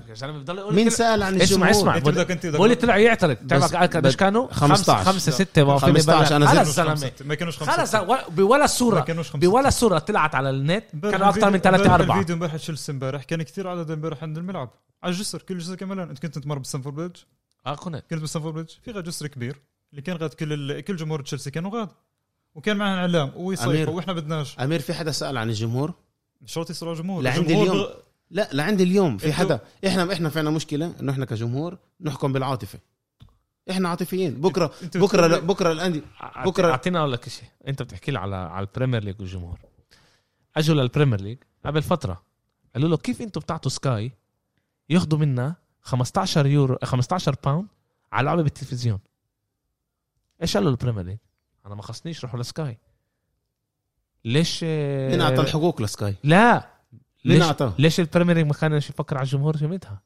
مين. سأل عن اسمع الجمهور؟ اسمع. أنت بدك انت بدك بولي طلع يعترض. تعرف قديش كانوا 15. خمسة ستة ما فيني 15 أنا بلع. زدت. خلص خمسة- زلمة. ما كانوش خمسة. خلص ستة. و- بولا خمسة. بولا صورة طلعت على النت. كانوا أكثر من الفيديو- ثلاثة امبارح أربعة. الفيديو امبارح تشيلسي امبارح. كان كثير عدد امبارح عند الملعب. على الجسر كل جسر كمان. أنت كنت تمر بستانفورد بريدج؟ آه كنت. كنت بستانفورد بريدج. في غاد جسر كبير. اللي كان غاد كل ال... كل جمهور تشيلسي كانوا غاد. وكان معنا اعلام أمير. ويصيفوا وإحنا بدناش. أمير في حدا سأل عن الجمهور؟ شرط لعند الجمهور اليوم. بغ- لا لعند اليوم. في حدا. إحنا إحنا فعنا مشكلة إنه إحنا كجمهور نحكم بالعاطفة. إحنا عاطفيين. بكره انت بكرة بتقول- بكرة الانديه بكره بكرة- أعطيني أقول لك شيء. أنت بتحكي لي على على ال Premier League والجمهور. أجوا لل Premier League قبل فترة. قالوا له كيف أنتم بتعطوا Sky ياخذوا منا 15 يورو 15 باوند على لعبة بالتلفزيون؟ إيش قالوا ال Premier League؟ أنا ما خصنيش روحوا ل Sky. ليش؟ مين أعطى الحقوق ل Sky؟ لا. مين ليش أعطاه؟ ليش ال Premier League ما كانش يفكر على الجمهور يومتها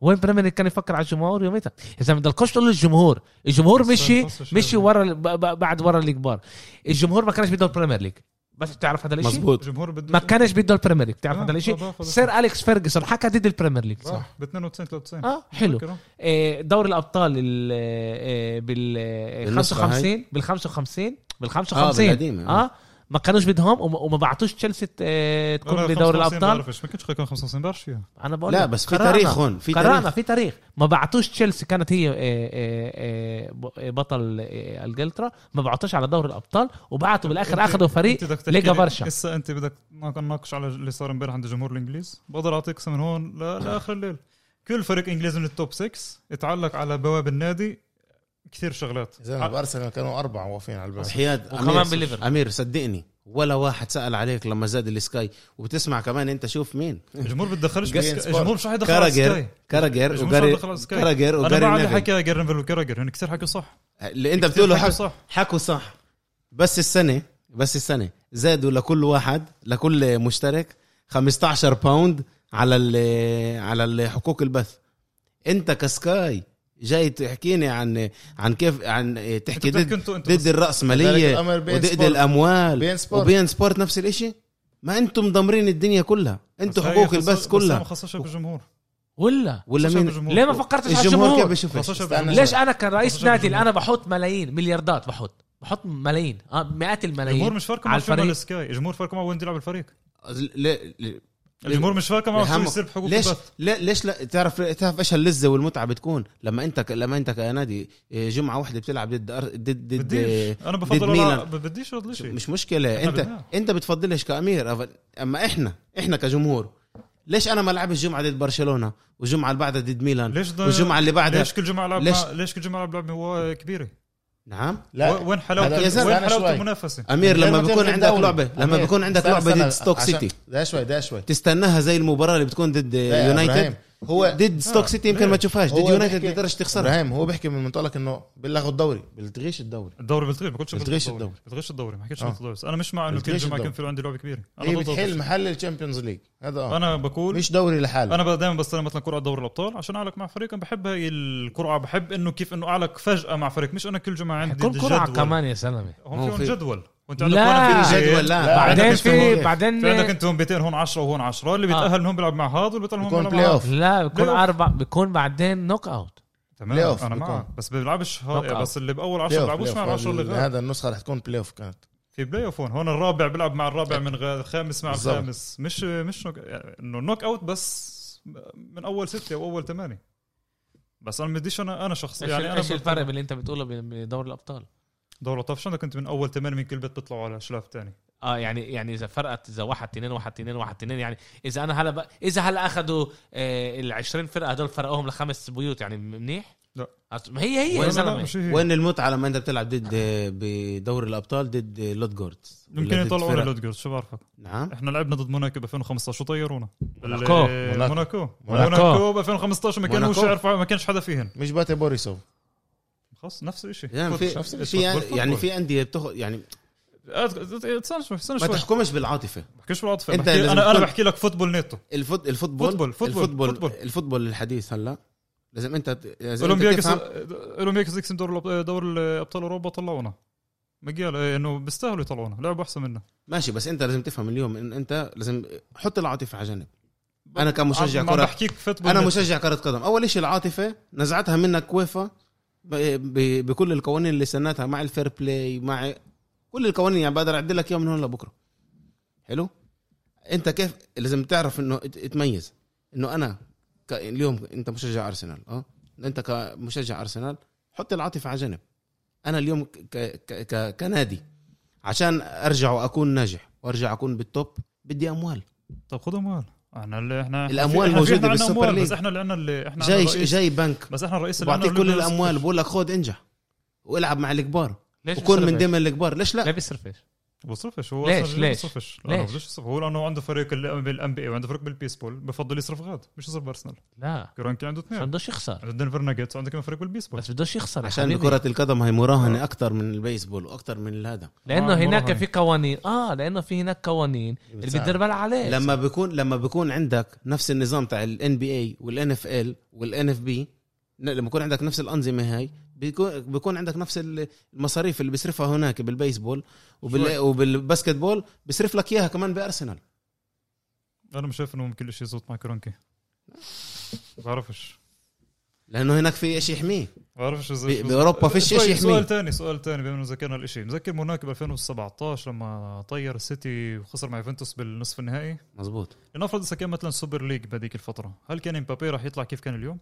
وين ال Premier League كان يفكر على الجمهور يومتها اذا ما بدكش تقول للجمهور الجمهور. مشي مشي ورا ال- ب- ب- بعد ورا الكبار الجمهور ما كانش بده ال Premier League. بس بتعرف هذا الشيء مزبوط الجمهور بده ما كانش بده البريمير ليج. بتعرف آه، هذا الشيء آه، آه، سير أليكس فيرجسون حكى ضد البريمير ليج صح؟ ب 92 93 آه حلو؟ إيه، دوري الأبطال ال- إيه، بال إيه، بالنسخة 55 بال 55 بال آه 55 بالقديمة. آه ما كانوش بدهم وما- بعتوش تشيلسي تكون بدوري 55 الأبطال. بعرفش، ما كانش يكون 55 بعرفش فيها أنا بقول لا بس في. تاريخ هون في قرانا تاريخ. في تاريخ. ما بعتوش تشيلسي كانت هي آه، آه، آه، بطل انجلترا ما بعتوش على دوري الأبطال وبعتوا بالآخر أخذوا فريق ليجا لي- برشا. هسه أنت بدك نناقش على اللي صار امبارح عند الجمهور الانجليزي بقدر أعطيك من هون لآخر الليل. كل فريق إنجليزي من التوب 6 يتعلق على بواب النادي. كثير شغلات. زي ما بأرسنال كانوا أربعة واقفين على الباب حياد وكمان أمير- بالليفر. أمير صدقني ولا واحد سأل عليك لما زاد السكاي. وبتسمع كمان أنت شوف مين. الجمهور سبورت. الجمهور مش حيدخل على كاراجر كاراجر الجمهور وجاري مش حيدخل على سكاي كاراجر أنا بعد حكى جيرنفيل وكاراجر هن كثير حكوا صح. اللي أنت بتقوله حكوا حك... صح. حكوا صح. بس السنة بس السنة زادوا لكل واحد لكل مشترك 15 باوند على ال- على حقوق البث. أنت ك Sky جاي تحكيني عن عن كيف عن تحكي ضد ضد beIN وضد Sport. الأموال beIN Sport. و beIN Sport نفس الإشي؟ ما أنتم مدمرين الدنيا كلها. أنتم حقوق البث بس كلها. ما خصصش بالجمهور ولا؟ ولا مين. ليه ما فكرتش على الجمهور كيف الجمهور. بالجمهور. ليش أنا كرئيس نادي اللي. أنا بحط ملايين؟ ملياردات بحط. بحط ملايين. آه مئات الجمهور الملايين مش فارقه على مع الفريق. السكاي. الجمهور فارقه مع وين يلعب الفريق؟ الجمهور مش فاكر معه. يصير بحقوق ليش؟ البث ليش لا؟ تعرف تعرف إيش اللذه والمتعة بتكون؟ لما أنت ك- لما أنت كنادي إيه، جمعة واحدة بتلعب ضد أر- ضد ضد أنا بفضل. ألعب- بديش هذا الشيء مش مشكلة. أنت بدنا. أنت بتفضلش كأمير. أما إحنا إحنا كجمهور ليش أنا ما العبش جمعة ضد برشلونة والجمعه اللي بعدها ضد ميلان ليش والجمعة اللي بعدها؟ ليش كل جمعة العب ليش؟ مع ليش كل جمعة العب لعبه هو كبيرة؟ نعم؟ لا وين حلاوة وين حلاوة. المنافسة؟ أمير لما ما بيكون عندك. لعبة لما بيكون عندك لعبة ضد ستوك سيتي ده شوي ده شوي. تستناها زي المباراة اللي بتكون ضد يونايتد هو ضد ستوك آه، سيتي يمكن؟ ما تشوفهاش. ضد يونايتد بتقدرش تخسرها. إبراهيم هو بيحكي من منطلق إنه بيلغوا الدوري بيلتغيش الدوري. الدوري بتغير ما كنتش بتغيش الدوري. بتغيش الدوري ما حكيتش آه. الدوري. أنا مش مع إنه كل جمعه. يكون في عندي لعبة كبيرة. هي أنا هذا بتحل. محل ال Champions League. هذا آه. أنا بقول مش دوري لحاله. أنا دائما بستلم مثلا كرة على دوري الأبطال عشان أعلق مع فريق. أنا بحب هاي القرعه بحب إنه كيف إنه أعلق فجأة مع فريق. مش أنا كل جمعه عندي كل قرعه. كمان يا زلمه هون هو في في- جدول. وانت لا. عندك هون في جدول لا, لا، بعدين في بعدين في عندك انت هون 200 هون 10 وهون 10 اللي آه. بيتأهل منهم بيلعب مع هذا واللي بيتأهل منهم بيكون بيلعب بلاي مع اوف لا بيكون. أربع بيكون بعدين نوك اوت تمام بلاي أوف أنا. معك بس بيلعبش. بس اللي بأول 10 بلاي أوف، بيلعبوش مع أوف. 10 اللي غير هذا النسخة رح تكون بلاي اوف كانت في بلاي اوف هون هون الرابع بيلعب مع الرابع من غير الخامس مع بالضبط. الخامس مش مش نوك... يعني إنه نوك اوت بس من أول ستة أو أول ثمانية بس أنا بديش أنا أنا شخص إيش يعني يعني أنا إيش الفرق باللي أنت بتقوله بدوري الأبطال الابطال شو عندك انت من أول ثمانية من كل بيت بيطلعوا على شلاف تاني آه يعني يعني إذا فرقت إذا واحد اثنين واحد اثنين واحد اثنين يعني إذا أنا هلا بق... إذا هلا أخذوا آه ال 20 فرقة هدول فرقوهم لخمس بيوت يعني منيح؟ لا. ما هي هي لا، مش هي. وين المتعه لما أنت بتلعب ضد بدوري الأبطال ضد لودجورد يمكن يطلعونا لودجورز شو بعرفك نعم إحنا لعبنا ضد موناكو ب 2015 وطيرونا موناكو. ال- موناكو. موناكو موناكو. ب 2015 ما كانوش. يعرفوا ما كانش حدا فيهن مش باتي بوريسوف خلاص نفس الشيء يعني في نفس في الشيء. يعني, في أندية بتاخذ يعني استنى شوي استنى ما شوي. تحكمش بالعاطفة. بحكيش بالعاطفة. أنت بحكي لازم أنا أنا بحكي لك فوتبول نيتو. الفوت الفوتبول فوتبول- فوتبول- الفوتبول فوتبول. الفوتبول الحديث هلا. لازم أنت لازم أنت اولمبياكس أولمبياكس دور دور ابطال أوروبا طلعونا. مجال إيه، إنه بيستاهلوا يطلعونا. لعبوا أحسن منا ماشي بس أنت لازم تفهم اليوم إن أنت لازم حط العاطفة على جنب. أنا كمشجع كره بحكيك أنا. مشجع كرة قدم. أول شيء العاطفة نزعتها منك يويفا. ب- ب- بكل القوانين اللي سنتها مع ال fair play مع كل القوانين. يعني بقدر أعدل لك إياها من هون لبكرة. حلو؟ أنت كيف لازم تعرف إنه تميز إنه أنا ك... اليوم أنت مشجع أرسنال أه؟ أنت كمشجع أرسنال حط العاطفة على جنب. أنا اليوم ك... ك... ك... كنادي عشان أرجع وأكون ناجح وأرجع أكون بال top بدي أموال. طب خذ أموال. إحنا اللي إحنا إحنا عنا بال super league. بس إحنا اللي اللي إحنا جي جي بنك بس إحنا الرئيس اللي بعطيك كل الأموال بقول لك خذ انجح والعب مع الكبار ليش وكون من؟ ضمن الكبار ليش ليه لا بيصرفش؟ بصرفش هو ليش؟ ليش؟ بصرفش ليش؟ ليش؟ ليش يصرف هو لأنه عنده فريق بال NBA وعنده فريق بالبيسبول بفضل يصرف غاد مش يصرف بارسنال لا كرونكي عنده اثنين بدوش يخسر عنده دنفر ناغتس وعنده كمان فريق بالبيسبول بس بدوش يخسر عشان حبيبي. كرة القدم هي مراهنة أكتر من البيسبول وأكتر من هذا لأنه آه، هناك مراهنة. في قوانين آه لأنه في هناك قوانين اللي بالها عليه لما بيكون لما بيكون عندك نفس النظام تاع ال NBA وال NFL وال NFB لما يكون عندك نفس الأنظمة هاي بيكون بيكون عندك نفس المصاريف اللي بيصرفها هناك بالبيسبول وبال شوي. وبال basketball بيصرف لك إياها كمان بأرسنال. أنا مش شايف إنه ممكن شيء يزبط مع كرونكي بعرفش. لأنه هناك في شيء يحميه. بعرفش ب- بأوروبا فيش شوي- شيء يحميه. سؤال ثاني سؤال ثاني بما إنه ذكرنا الإشي. مذكر موناكو ب 2017 لما طير السيتي وخسر مع يوفنتوس بالنصف النهائي؟ مزبوط لنفرض إذا كان مثلا super league بهذيك الفترة هل كان إمبابي راح يطلع كيف كان اليوم؟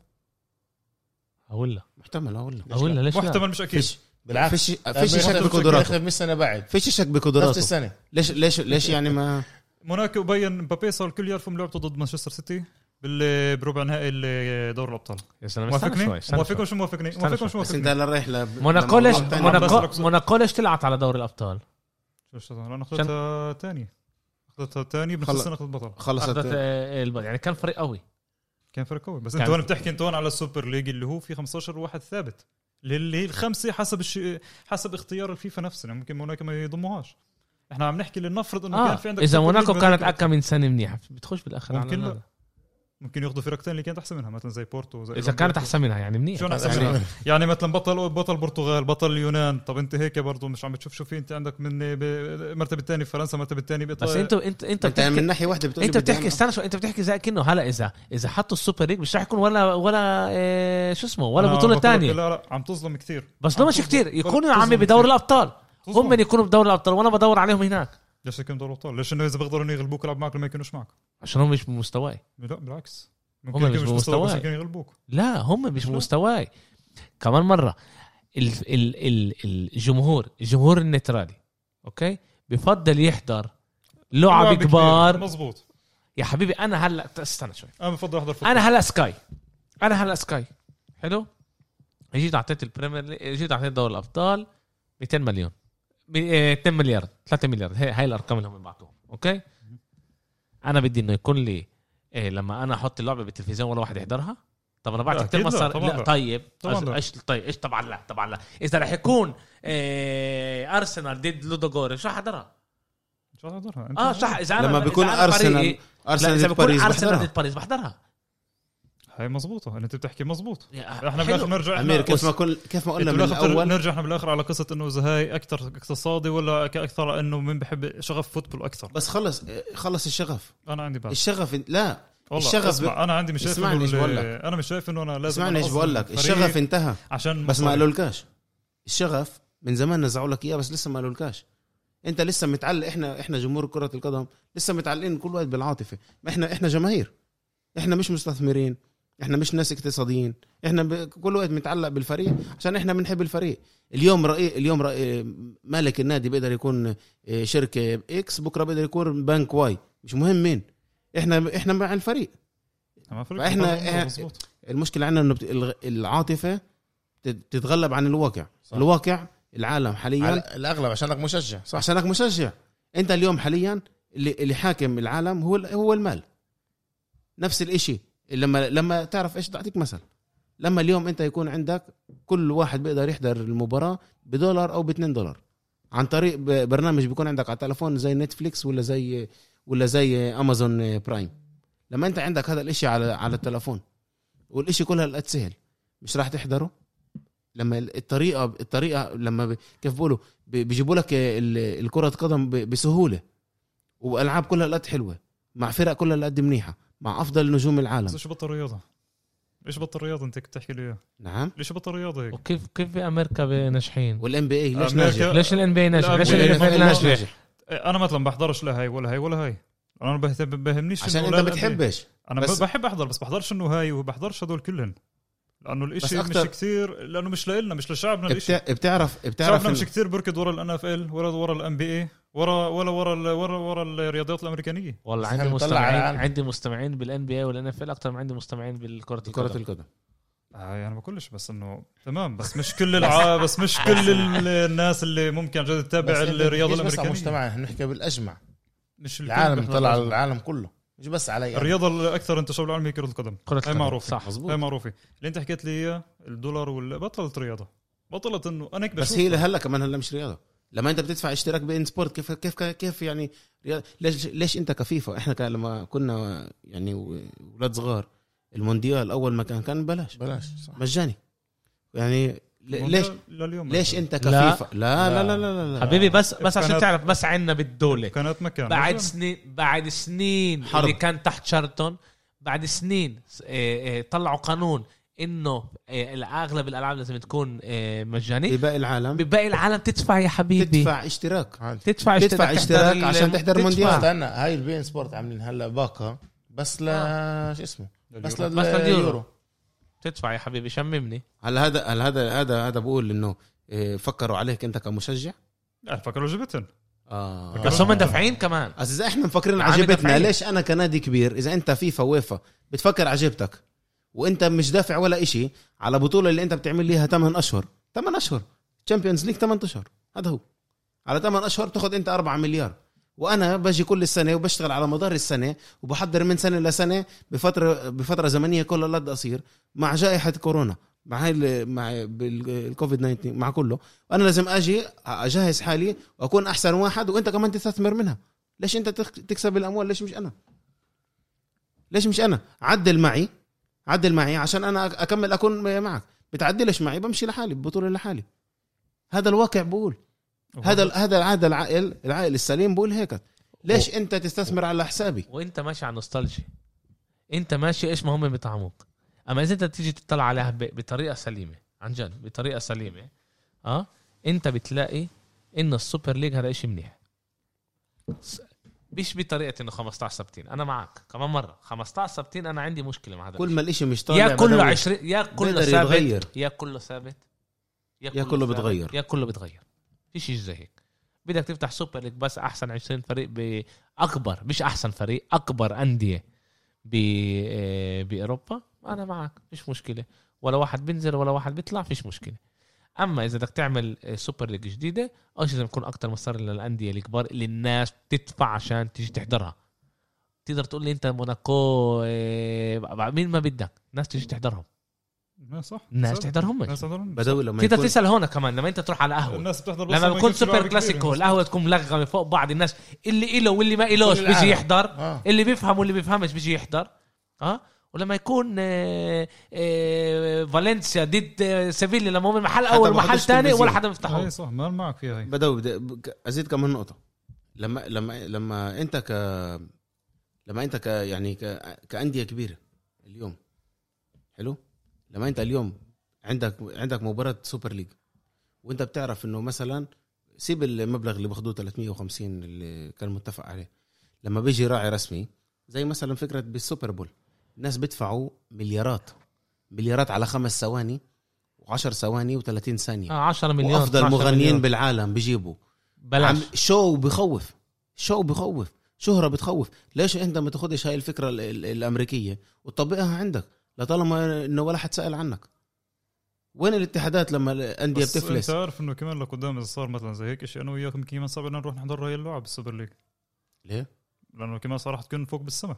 أقول لا محتمل أقول لك. أقول لا ليش لا؟ محتمل مش أكيد. فيش بالعكس. فيش فيش شك بقدراته. 100 سنة بعد. فيش شك نفس بقدراته السنة. ليش ليش ليش يعني ما موناكو بين امبابي صار الكل يعرفوا من لعبته ضد مانشستر سيتي بربع نهائي دوري الأبطال. يا سلام موافقني؟ شوي استنى موافقني شوي. مش موافقني. مش بس انت رايح ل موناكو ليش موناكو ليش طلعت على دوري الأبطال؟ شو شو- أنا أخذتها ثاني أخذتها ثاني بنفس. السنة أخذت بطل. خلصت. آه، الب- يعني كان فريق قوي. كان فرق قوي. بس انت هون بتحكي انت هون على ال super league اللي هو في 15 واحد ثابت. اللي هي الخمسه حسب الشيء حسب اختيار الفيفا نفسه. يعني ممكن موناكو ما يضموهاش. إحنا عم نحكي لنفرض إنه آه كان في عندك إذا موناكو كانت اكا من سنة منيحه بتخش بالاخر على ممكن لا. ممكن ياخذوا فرق ثانية اللي كانت أحسن منها مثلا زي بورتو زي إذا كانت أحسن منها يعني منيح. شلون أحسن يعني- منها؟ يعني مثلا بطل بطل البرتغال بطل اليونان طب أنت هيك برضه مش عم بتشوف شو في أنت عندك من المرتبه الثانية فرنسا المرتبه الثانية بس بايطاليا انت أنت أنت انت من بتحكي ناحية واحدة بتقول أنت بتحكي استنى شوي أنت بتحكي زي كأنه هلا اذا إذا حطوا السوبر ليج مش رح يكون ولا ولا إيه شو اسمه؟ ولا بطولة ثانية لا لا عم تظلم كثير بس مش. كتير يكونوا يا عمي. بدوري الأبطال. هم من يكونوا بدوري الأبطال وأنا بدور عليهم هناك. ليش يكون دوري ابطال؟ ليش انه اذا بيقدروا يغلبوك يلعب معك لما يكونوش معك؟ عشان هم مش بمستواي لا بالعكس هم مش بمستواي. يغلبوك لا هم مش. بمستواي كمان مره ال ال ال الجمهور الجمهور ال neutral ي okay بفضل يحضر لعب. كبار. مزبوط يا حبيبي أنا هلا استنى شوي. أنا بفضل أحضر football. أنا هلا سكاي. أنا هلا سكاي. حلو؟ جيت اعطيت ال Premier Lea- جيت اعطيت دوري الأبطال 200 مليون. 2 مليار 3 مليار. هي هاي الأرقام اللي هم بعطوهم okay؟ أنا بدي إنه يكون لي إيه لما أنا أحط اللعبة بالتلفزيون ولا واحد يحضرها طب أنا بعت كثير مصاري لا. طيب طبعاً. إيش طيب إيش طبعا لا طبعا لا. إذا رح يكون إيه أرسنال ضد لودوغوريتس شو حضرها مش أحضرها. أنت آه صح إذا أنا لما إذا بيكون أنا ارسنال أرسنال ضد باريس أرسنال ضد باريس بحضرها. هاي مزبوطه اللي أنت بتحكي مزبوط إحنا. بالاخر نرجع أمير كيف ما كل كيف ما قلنا من بالأخر الأول. نرجع إحنا بالأخر على قصة إنه إذا هاي أكثر اقتصادي ولا أكثر إنه من بحب شغف فوتبول أكثر. بس خلص خلص الشغف. أنا عندي بال. الشغف لا والله الشغف اسمع أنا عندي مش شايف اسمعني انه بقول لك. أنا مش شايف إنه أنا لازم اسمعني أنا إيش بقول لك الشغف انتهى. عشان بس ما. قالولكاش. الشغف من زمان نزعوا لك إياه بس لسه ما قالولكاش. أنت لسه متعلق إحنا إحنا جمهور كرة القدم لسه متعلقين كل وقت بالعاطفة. ما إحنا إحنا جماهير. إحنا مش مستثمرين. إحنا مش ناس اقتصاديين. إحنا ب... كل وقت متعلق بالفريق عشان إحنا بنحب الفريق. اليوم رأي اليوم رأي مالك النادي بيقدر يكون آه، شركة X بكرة بيقدر يكون بنك Y. مش مهم مين. إحنا إحنا مع الفريق. مزبوط. المشكلة عندنا إنه العاطفة تت- تتغلب عن الواقع. صح. الواقع العالم حاليا على الأغلب عشانك مشجع. صح. عشانك مشجع. أنت اليوم حاليا اللي, اللي حاكم العالم هو هو المال. نفس الإشي. لما لما تعرف إيش اعطيك مثل. لما اليوم أنت يكون عندك كل واحد بيقدر يحضر المباراة بدولار أو ب 2 دولار. عن طريق برنامج بيكون عندك على التلفون زي نتفليكس ولا زي ولا زي أمازون برايم. لما أنت عندك هذا الإشي على على التلفون والإشي كله هالقد سهل مش راح تحضره؟ لما الطريقة الطريقة لما. كيف بقولوا بيجيبوا لك ال- الكرة قدم ب- بسهولة. والألعاب كلها قد حلوة. مع فرق كلها قد منيحة. مع أفضل نجوم العالم. بس إيش بطل رياضه؟ إيش بطل رياضه أنت كنت تحكي لي إياه؟ نعم. ليش بطل رياضه هيك؟ وكيف كيف بامريكا ناجحين وال NBA ليش ناجح؟ ليش ال NB ناجح؟ لا، ليش وال ال NFL ناجح. ناجح؟ أنا مثلا بحضرش لا هاي ولا هاي ولا هاي. أنا بهت- بهمنيش عشان أنت بتحبش. أنا بس- بحب أحضر بس بحضرش إنه هاي وبحضرش هدول كلهم لأنه الإشي مش كثير لأنه مش لنا مش لشعبنا الإشي. بتع- بتعرف شعبنا بتعرف مش كثير بركض ورا ال NFL ورا ورا ال NBA ورا ولا ورا ال- ورا ورا الرياضيات الأمريكانية. والله عندي مستمعين. عندي مستمعين بال NBA وال NFL أكثر من عندي مستمعين بالكرة كرة القدم. القدم. آه يعني بقولش بس إنه تمام بس مش كل الع... بس مش كل ال- الناس اللي ممكن عن جد تتابع الرياضة بتحكيش بس مجتمع إحنا بنحكي بالأجمع. مش العالم طلع على. العالم كله مش بس علي. الرياضة الأكثر انتشار بالعالم هي كرة القدم. كرة القدم معروفة صح. مظبوط. هاي معروفة. اللي أنت حكيت لي إياه الدولار ولا بطلت رياضة. بطلت إنه أنا بس هي لهلا كمان هلا مش رياضة. لما انت بتدفع اشتراك بين سبورت كيف كيف كيف يعني؟ ليش ليش انت كفيفا؟ إحنا كان لما كنا يعني أولاد صغار المونديال أول ما كان كان ببلاش بلاش صح. مجاني. يعني ليش لليوم ليش انت لا. كفيفا؟ لا لا لا لا لا, لا. حبيبي بس بس عشان تعرف بس عنا بالدولة. كانت مكان. بعد. سنين بعد سنين حرب. اللي كان تحت شارتون بعد سنين آه، آه، طلعوا قانون. إنه آه، اغلب الألعاب لازم تكون آه، مجاني بباقي العالم. بباقي العالم تدفع يا حبيبي. تدفع اشتراك. عادي. تدفع تدفع اشتراك. تحضر عشان تحضر تدفع. مونديال. استنى هاي ال beIN Sport عاملين هلا باقة بس ل شو اسمه؟ بس لليورو. بس لليورو. تدفع يا حبيبي شممني. هل هذا هل هذا هذا هذا بقول إنه إيه، فكروا عليك أنت كمشجع؟ لا فكروا جبتن آه. بس هم دافعين كمان. اذا إحنا مفكرين عجبتنا. ليش أنا كنادي كبير؟ إذا أنت فيفا ويفا بتفكر عجبتك وانت مش دافع ولا إشي على بطولة اللي انت بتعمل ليها 8 أشهر. 8 أشهر. Champions League 8 أشهر. هذا هو. على 8 أشهر تاخذ انت 4 مليار. وأنا باجي كل السنة وبشتغل على مدار السنة وبحضر من سنة لسنه بفتره بفترة زمنية كلها قد قصير مع جائحة كورونا مع هاي مع الكوفيد 19 مع كله. أنا لازم آجي أجهز حالي وأكون أحسن واحد وأنت كمان تستثمر منها. ليش أنت تكسب الأموال؟ ليش مش أنا؟ ليش مش أنا؟ عدل معي. عدل معي عشان أنا أكمل أكون معك. بتعدلش معي بمشي لحالي ببطولة لحالي. هذا الواقع بقول. هذا هذا هذا العائل العائل السليم بقول هيك. ليش أنت تستثمر على حسابي؟ وأنت ماشي على نوستالجي أنت ماشي إيش ما هم بيطعموك. أما إذا أنت تيجي تطلع عليها ب- بطريقة سليمة عن جد بطريقة سليمة آه أنت بتلاقي انه ال Super League هذا شيء منيح. مش بطريقة إنه 15 ثابتين أنا معك كمان مرة. 15 ثابتين أنا عندي مشكلة مع هذا كل ما الإشي مش طالع يا كله بدوي. 20 يا كله ثابت. يتغير. يا كله ثابت. يا كله ثابت، بتغير. يا كله بتغير. فيش شيء زي هيك. بدك تفتح Super League بس أحسن 20 فريق باكبر مش أحسن فريق أكبر أندية ب آه، بأوروبا. أنا معك مش مشكلة. ولا واحد بينزل ولا واحد بيطلع. فيش مشكلة. أما إذا بدك تعمل آه، Super League جديدة أول شيء لازم يكون أكتر مصاري للأندية الكبار اللي الناس تدفع عشان تيجي تحضرها. تقدر تقول لي أنت موناكو آه، مين ما بدك الناس تيجي تحضرهم. صح الناس صح. تحضرهم. الناس تحضرهم. بدوي لما تقدر تسأل هون كمان لما أنت تروح على قهوه الناس بتحضر بس لما في سوبر كلاسيكو. القهوة تكون ملغمة فوق بعض الناس. اللي إله واللي ما إلوش بيجي. يحضر آه. اللي بيفهم واللي بيفهمش بيجي يحضر. آه؟ ولما يكون آه، آه، فالنسيا ضد آه، سيفيليا لما هم من محل أول محل ثاني. ولا حدا بيفتحه أي صح ما معك فيها هي. بك- أزيد كمان نقطة. لما لما لما أنت ك لما أنت ك يعني ك... كأندية كبيرة اليوم. حلو؟ لما أنت اليوم عندك عندك مباراة Super League وأنت بتعرف إنه مثلا سيب المبلغ اللي باخدوه 350 اللي كان متفق عليه. لما بيجي راعي رسمي زي مثلا فكرة بال Super Bowl. الناس بيدفعوا مليارات. مليارات على خمس ثواني و10 ثواني و30 ثانية. آه 10 مليون وأفضل 12 مغنيين مليون. بالعالم بيجيبوا. بلاش. عم شو بخوف؟ شو بخوف؟ شهرة بتخوف ليش انت ما تاخدش هاي الفكرة ال- ال- الأمريكية؟ وتطبقها عندك لطالما إنه ولا حد سأل عنك. وين الاتحادات لما الأندية بس بتفلس؟ انت عارف إنه كمان لقدام إذا صار مثلا زي هيك شيء أنا وياك يمكن كمان صعب نروح نحضر هاي اللعب بال Super League. ليه؟ لأنه كمان صار رح تكون فوق بالسما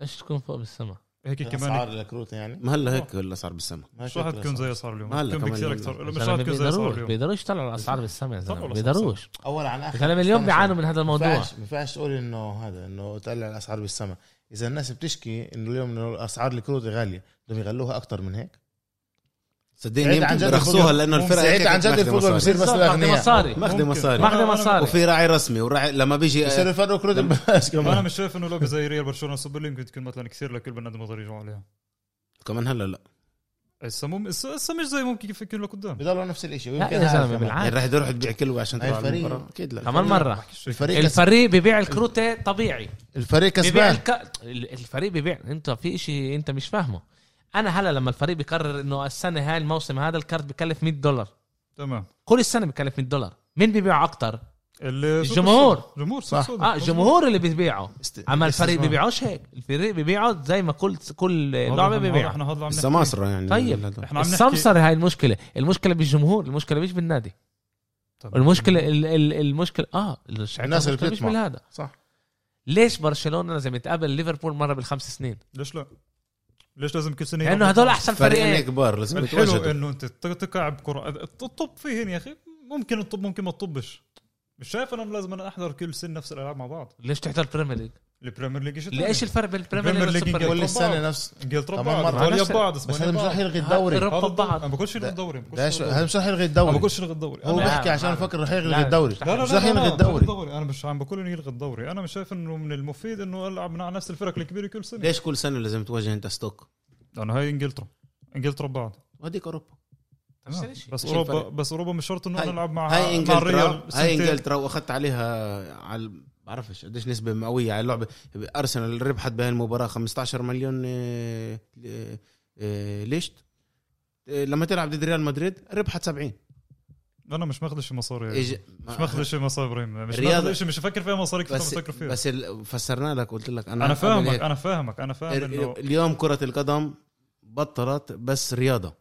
إيش تكون فوق بالسما هيك اسعار كمان الكروت يعني. ما هلا هيك هلا صار بالسما مش رح تكون زي اسعار اليوم؟ ما هلا تكون كمان بكثير. أكثر مش رح تكون زي اسعار بيقدروش اليوم. بيقدروش يطلعوا الأسعار بالسما يا زلمه بيقدروش. اول عن آخر زلمه اليوم بيعانوا. من هذا ما الموضوع ينفعش ما ينفعش تقول إنه هذا إنه تقلع الأسعار بالسما إذا الناس بتشكي إنه اليوم إنه اسعار الكروت غالية بدهم يغلوها أكثر من هيك؟ صدقني يمكن ال football- لأنه الفرق ساعتها عن جد ال football بصير بس الأغنياء. مصاري. ماخذ ممكن. مصاري. ماخذ أنا- أنا- مصاري. وفي راعي رسمي وراعي لما بيجي بصير يفرقوا كروت ببلاش أنا كمان. مش شايف إنه لعبه زي ريال برشلونة. Super League ممكن تكون مثلا كثير لكل بني آدم يجوا عليها. كمان هلا لا. هسه مم... هسه مش زي ممكن كيف يكون لقدام بضلوا نفس الشيء لا يا زلمة بالعكس. يعني راح يروح تبيع كلوة عشان تروح الفريق. أكيد لا. كمان مرة. الفريق. الفريق ببيع الكروتة طبيعي. الفريق كسبان. الفريق بيبيع. أنت في شيء أنت مش فاهمه. أنا هلا لما الفريق بيقرر إنه السنة هاي الموسم هذا الكارت بكلف 100 دولار. تمام. كل السنة بكلف 100 دولار. مين بيبيع أكتر؟ اللي الجمهور. جمهور صح. آه الجمهور اللي بيبيعه. است- أما الفريق كسبان. بيبيعوش هيك. الفريق بيبيعه زي ما كل كل لعبة بيبيع. إحنا هذا. السماسرة يعني. طيب. إحنا عم نحكي. السمسرة هاي المشكلة. المشكلة بالجمهور المشكلة مش بالنادي. طب. المشكلة ال- ال- المشكلة آه الناس اللي المشكلة مش. بالهذا. صح. ليش برشلونة لازم يتقابل ليفربول مرة بالخمس سنين؟ ليش لا؟ ليش لازم كل سنة لأنه هدول أحسن فريقين فريقين. كبار لازم الحلو إنه أنت ت- تكعب كرة. الطب فيهن يا أخي. ممكن الطب ممكن ما تطبش. مش شايف أنا لازم أنا أحضر كل سنة نفس الألعاب مع بعض. ليش تحضر Premier League؟ ال Premier League ليش. الفرق بين ال Premier League وال Super League؟ كل سنه. نفس انجلترا بعض. ايطاليا بعض بس اسبانيا هذا مش. رح يلغي الدوري هذا بعض. أنا بقولش يلغي الدوري بقولش ده يلغي شو- الدوري. هذا مش رح يلغي أنا الدوري بقولش يلغي الدوري هو بيحكي عشان. يفكر رح لا، يلغي الدوري مش لا يلغي لا الدوري أنا مش عم بقول إنه يلغي الدوري أنا مش شايف إنه من المفيد إنه العب مع نفس الفرق الكبيرة كل سنة ليش كل سنة لازم تواجه أنت ستوك لأنه هاي إنجلترا إنجلترا بعض وهذيك أوروبا. بس اوروبا. بس أوروبا مش شرط إنه أنا ألعب مع هاي انجلترا هاي. إنجلترا وأخذت عليها على بعرفش قديش نسبة مئوية. على اللعبة أرسنال ربحت بهاي المباراة 15 مليون آه، آه، ليش؟ آه، لما تلعب ضد ريال مدريد ربحت 70 أنا مش ماخذ شيء مصاري إيج... مش ماخذ شيء مصاري إبراهيم. مش الرياضة- ماخذ شيء مش مفكر فيها مصاري كثير بس بفكر فيها. بس ال... فسرنا لك قلت لك أنا أنا فاهمك. أنا فاهمك أنا فاهم انه اليوم كرة القدم بطلت بس رياضة.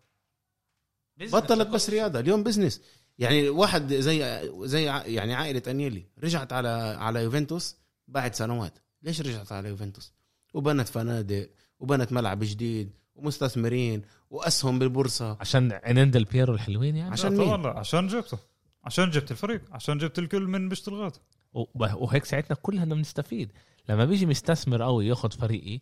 بطلت بس رياضة. اليوم business يعني واحد زي زي يعني عائلة أنيلي رجعت على على يوفنتوس بعد سنوات. ليش رجعت على يوفنتوس؟ وبنت فنادق وبنت ملعب جديد ومستثمرين وأسهم بالبورصة. عشان عينين ديل بيرو الحلوين يعني؟ عشان عشان مين؟ عشان جبته. عشان جبت الفريق عشان جبت الكل من بيشتغلات و- وهيك ساعتنا كلنا بنستفيد. لما بيجي مستثمر قوي ياخذ فريقي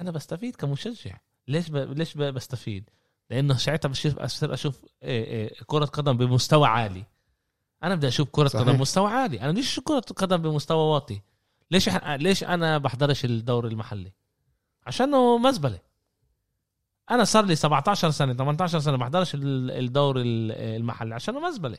أنا بستفيد كمشجع. ليش ب... ليش ب... بستفيد؟ لأنه ساعتها بصير بصير أشوف إيه إيه كرة قدم بمستوى عالي. أنا بدي أشوف كرة صحيح. قدم بمستوى عالي. أنا أشوف كرة قدم بمستوى واطي. ليش إح- ليش أنا بحضرش الدوري المحلي؟ عشانه مزبلة. أنا صار لي 17 سنة 18 سنة بحضرش ال- الدوري ال- المحلي عشانه مزبلة.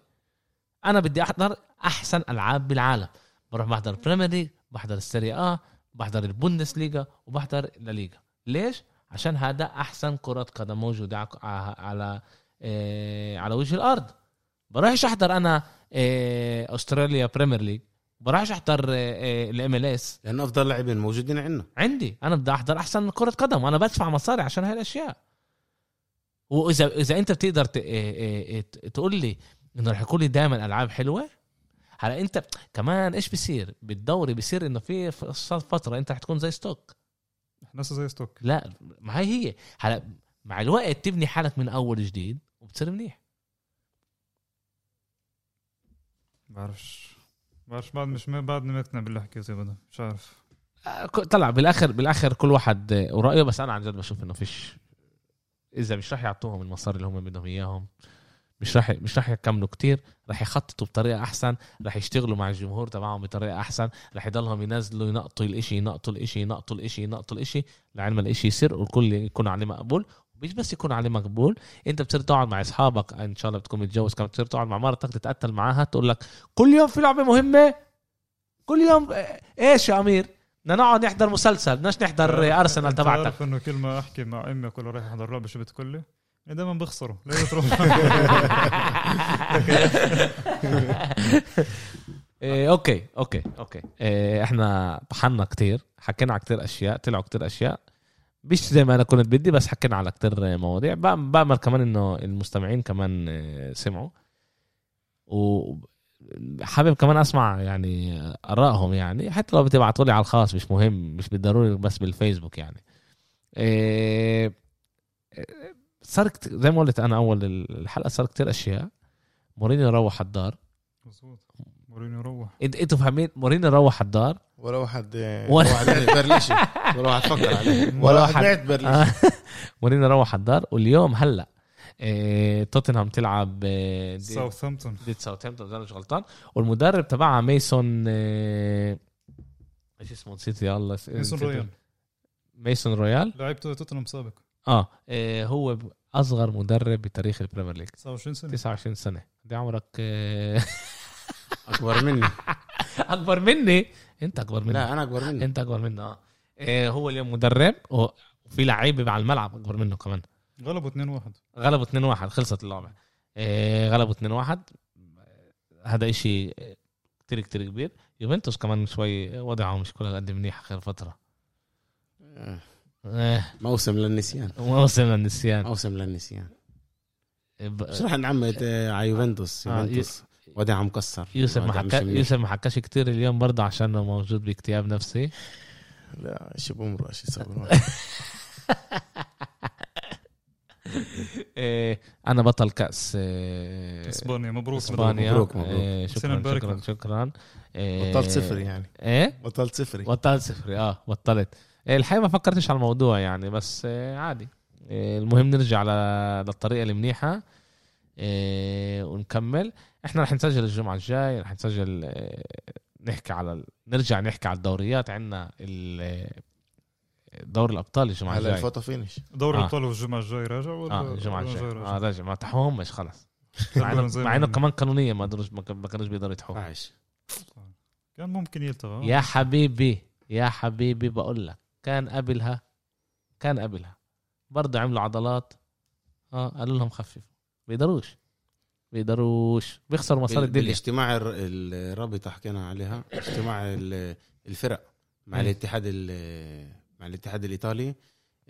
أنا بدي أحضر أحسن ألعاب بالعالم. بروح بحضر Premier League بحضر ال Serie A بحضر البوندس ليغا وبحضر الليغا ليش؟ عشان هذا أحسن كرة قدم موجودة على آه، على وجه الأرض. بروحش أحضر أنا آه، أستراليا Premier League بروحش أحضر ال MLS لأن أفضل لاعبين موجودين عندنا. عندي. أنا بدي أحضر أحسن كرة قدم. وأنا بدفع مصاري عشان هاي الاشياء وإذا إذا أنت بتقدر تقول لي إنه رح يكون لي دائما ألعاب حلوة؟ هلا أنت كمان إيش بصير بالدوري بصير إنه في فترة أنت رح تكون زي stock. هسه زي stock. لا ما هي هي. هلا مع الوقت تبني حالك من أول جديد وبتصير منيح. بعرفش. بعرفش بعد مش بعدني مقتنع باللي حكيته ابدا مش عارف. آه، طلع بالآخر بالآخر كل واحد آه، ورأيه بس أنا عن جد بشوف إنه فيش إذا مش راح يعطوهم المصاري اللي هم بدهم إياهم. مش راح مش راح يكملوا كتير راح يخططوا بطريقة أحسن راح يشتغلوا مع الجمهور تبعهم بطريقة أحسن راح يضلهم ينزلوا ينقطوا الإشي ينقطوا الإشي ينقطوا الإشي ينقطوا الإشي لعلم الإشي يصير والكل يكون عليه مقبول. مش بس يكون عليه مقبول أنت بتصير تقعد مع أصحابك إن شاء الله بتكون متجوز كمان بتصير تقعد مع مرتك تتقتل معاها تقول لك كل يوم في لعبة مهمة كل يوم آه، إيش يا أمير؟ بدنا نقعد نحضر مسلسل بدناش نحضر ارسنال تبعتك. إنه كل ما أحكي مع أمي أقول رايح احضر لعبة شو بتقول لي؟ دائما بخسروا ليه تروح إيه، okay okay okay. إيه، إحنا طحنا كتير حكينا على كتير أشياء طلعوا كتير أشياء. مش زي ما أنا كنت بدي بس حكينا على كتير مواضيع. بامل كمان إنه المستمعين كمان إيه، سمعوا. وحابب كمان أسمع يعني آرائهم يعني. حتى لو بتبعتوا لي على الخاص مش مهم مش بالضروري بس بالفيسبوك يعني. إيه، إيه، صار كت- زي ما قلت أنا أول الحلقة صار كتير أشياء. مورينيو روح الدار. مظبوط. مورينيو روح. انت إنتوا فاهمين؟ مورينيو روح الدار. ولا واحد ولا- ولا واحد برليشي. ولا واحد فكر عليه. ولا واحد- بعت برليشي. آه. مورينيو روح الدار. واليوم هلأ إيه توتنهام تلعب ضد ساوثهامبتون. ضد ساوثهامبتون إذا مش غلطان. والمدرب تبعها ميسون إيه، إيش اسمه؟ نسيت يا الله ميسون. رويال. ميسون رويال. لاعب توتنهام سابق. آه إيه، هو أصغر مدرب بتاريخ ال Premier League. 29 سنة. 29 سنة. إيه عمرك إيه، أكبر مني. أكبر مني؟ أنت أكبر مني. لا أنا أكبر مني أنت أكبر منه آه. إيه، هو اليوم مدرب وفي لعيبه على الملعب أكبر منه كمان. غلبوا 2-1 غلبوا 2-1 خلصت اللعبة. غلبوا 2-1 هذا إشي كتير كتير كبير. يوفنتوس كمان شوي وضعه مش كل قد منيح آخر فترة. آه، موسم للنسيان. وصلنا للنسيان. موسم للنسيان. ب- مش رح نعمد آه، على يوفنتوس. آه، يوفنتوس وديعه مكسر. يوسف ما حكى منيح. يوسف ما حكاش كتير اليوم برضه عشان موجود باكتئاب نفسي. لا شي بمرق يسوي إيه، أنا بطل كأس إيه، إسبانيا. مبروك إسبانيا. مبروك، مبروك. إيه، شكرا مباركة. شكرا شكرا. إيه، بطلت صفر يعني. إيه؟ بطلت صفري بطلت صفري آه بطلت. إيه، الحقيقة ما فكرتش على الموضوع يعني بس آه، عادي. إيه، المهم نرجع للطريقة المنيحة إيه، ونكمل. إحنا رح نسجل الجمعة الجاي رح نسجل آه، نحكي على ال- نرجع نحكي على الدوريات. عندنا دوري الأبطال الجمعة هلا الجاي. ال photo finish دوري آه. الأبطال الجمعة الجاي راجع ولا آه الجمعة الجاي. راجع؟ آه راجع. ما تحوهمش خلص. مع انه. كمان قانونيا ما قدروش ما كان- ما كانوش بيقدروا يتحوه عايش. كان ممكن يلتغى يا حبيبي يا حبيبي بقول لك. كان قبلها كان قبلها. برضه عملوا عضلات. آه قالوا لهم خففوا. بيقدروش. بيقدروش. بيخسروا مصاري الدنيا. بالاجتماع الر- الرابطه حكينا عليها اجتماع ال- الفرق مع. الاتحاد ال- مع الاتحاد الإيطالي.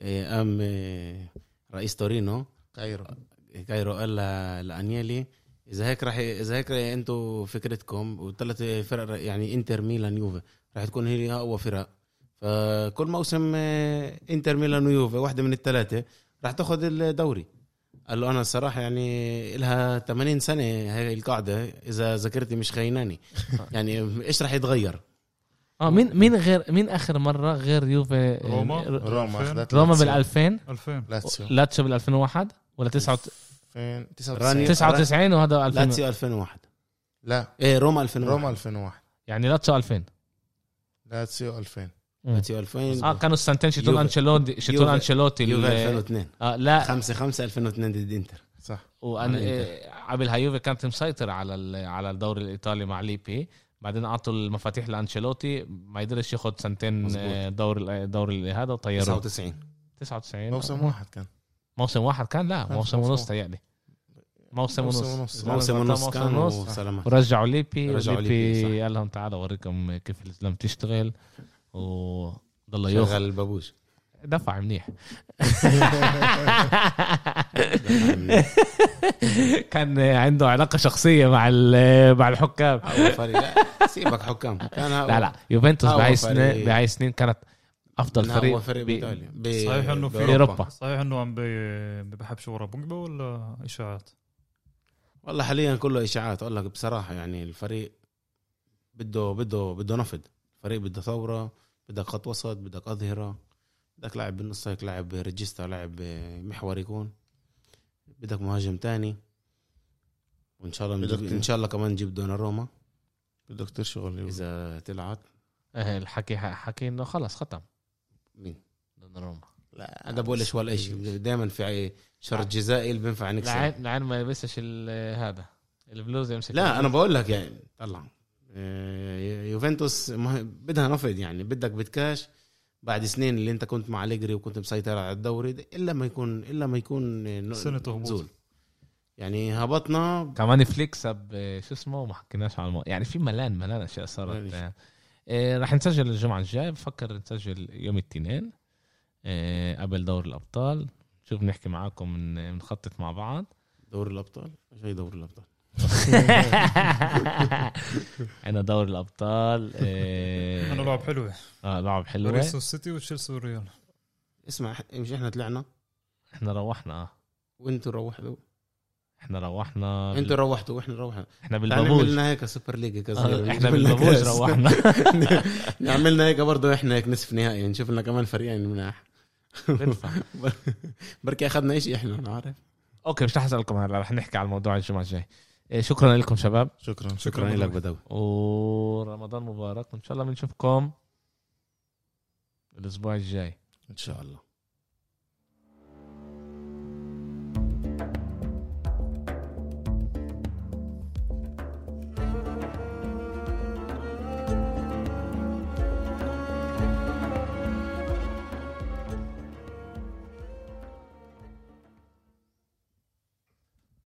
إيه، قام إيه، رئيس تورينو كايرو. كايرو قال ل- لأنيلي إذا هيك راح إذا هيك أنتم فكرتكم والثلاث فرق يعني إنتر ميلان يوفي راح تكون هي أقوى فرق. فكل موسم آه، انتر ميلان ويوفي واحدة من الثلاثة راح تاخذ الدوري. قال له أنا الصراحة يعني لها 80 سنة هاي القاعدة إذا ذاكرتي مش خيناني يعني إيش راح يتغير؟ آه مين مين غير مين آخر مرة غير يوفي؟ آه، روما. ر- روما 2000. أخذت روما. بال 2000 2000 لاتسيو. لاتسيو بال 2001 ولا 99 2000 راني- 99 99 وهذا 2000 لاتسيو 2001 لا. إيه روما 2001 روما 2001 يعني لاتسيو 2000 لاتسيو 2000 مم. لاتسيو 2000 آه كانوا السنتين شتون. انشيلوتي شتون. انشيلوتي يوفي ال- 2002 آه لا 5 5 2002 ضد إنتر صح إيه، قبلها يوفي كانت مسيطرة على ال- على الدوري الإيطالي مع ليبي بعدين أعطوا المفاتيح لأنشيلوتي ما يقدرش ياخد سنتين. آه، دور دوري هذا وطيروه 99 99 موسم واحد كان موسم واحد كان لا موسم ونص. تهيألي موسم ونص. موسم ونص موسم كان ونص. وسلامات ورجعوا ليبي رجعوا ليبي،. قال لهم تعالوا أوريكم كيف الزلم تشتغل وضل ياخذ شغل البابوش دفع منيح. كان عنده علاقة شخصية مع ال- مع الحكام. اول فريق. لا سيبك حكام. كان لا لا. يوفنتوس بهاي. السنين بهاي السنين كانت أفضل فريق هو فريق ب- بايطاليا ب- صحيح إنه في بأوروبا. صحيح إنه عم بي- بحبش ورا بوجبا ولا إشاعات؟ والله حاليا كله إشاعات. أقول لك بصراحة يعني الفريق بده بده بده نفض الفريق بده ثورة بدك خط وسط بدك أظهرة بدك لاعب بالنص هيك لاعب regista لاعب محور يكون. بدك مهاجم تاني. وإن شاء الله بدك إن شاء الله كمان نجيب دوناروما. بده كتير شغل إذا طلعت. إيه، الحكي حكي إنه خلص ختم. مين؟ دوناروما. لا هذا بقولش ولا شيء دائما في شرط جزائي اللي بينفع نكسب. لعين لعين ما يلبسش ال- هذا. البلوز يمسك لا أنا بقول لك يعني طلع. يوفنتوس ما- بدها نفض يعني. بدك بتكاش بعد سنين اللي انت كنت مع أليجري وكنت مسيطر على الدوري إلا ما يكون إلا ما يكون سنة هبوط. يعني هبطنا. كمان فليك سب آه، شو اسمه؟ ما حكيناش على الموضوع يعني في ملان ملان أشياء صارت. آه، آه، رح نسجل الجمعة الجايه بفكر نسجل يوم الاثنين آه، قبل دور الأبطال. شوف نحكي معاكم من- نخطط مع بعض. دوري الأبطال؟ إيش هي دوري الأبطال. عندنا دور الابطال آه، أنا لعب حلوة آه لعب حلوة باريس والسيتي وتشيلسي والريال. اسمع مش إحنا طلعنا. إحنا روحنا آه. وانتوا روحتوا. إحنا روحنا أنتوا روحتوا وإحنا روحنا. إحنا بالبابوج. نعمل لنا هيك Super League هيك آه، إحنا بالبابوج. روحنا. نعملنا هيك برضه إحنا هيك نصف نهائي نشوف لنا كمان فريقين مناح. بركي أخذنا شيء إحنا عارف. okay مش رح أسألكم هلا رح نحكي على الموضوع الجمعة الجاي. شكرا لكم شباب. شكرا. شكرا لك بدوي. ورمضان مبارك. وإن شاء الله بنشوفكم الأسبوع الجاي. إن شاء الله.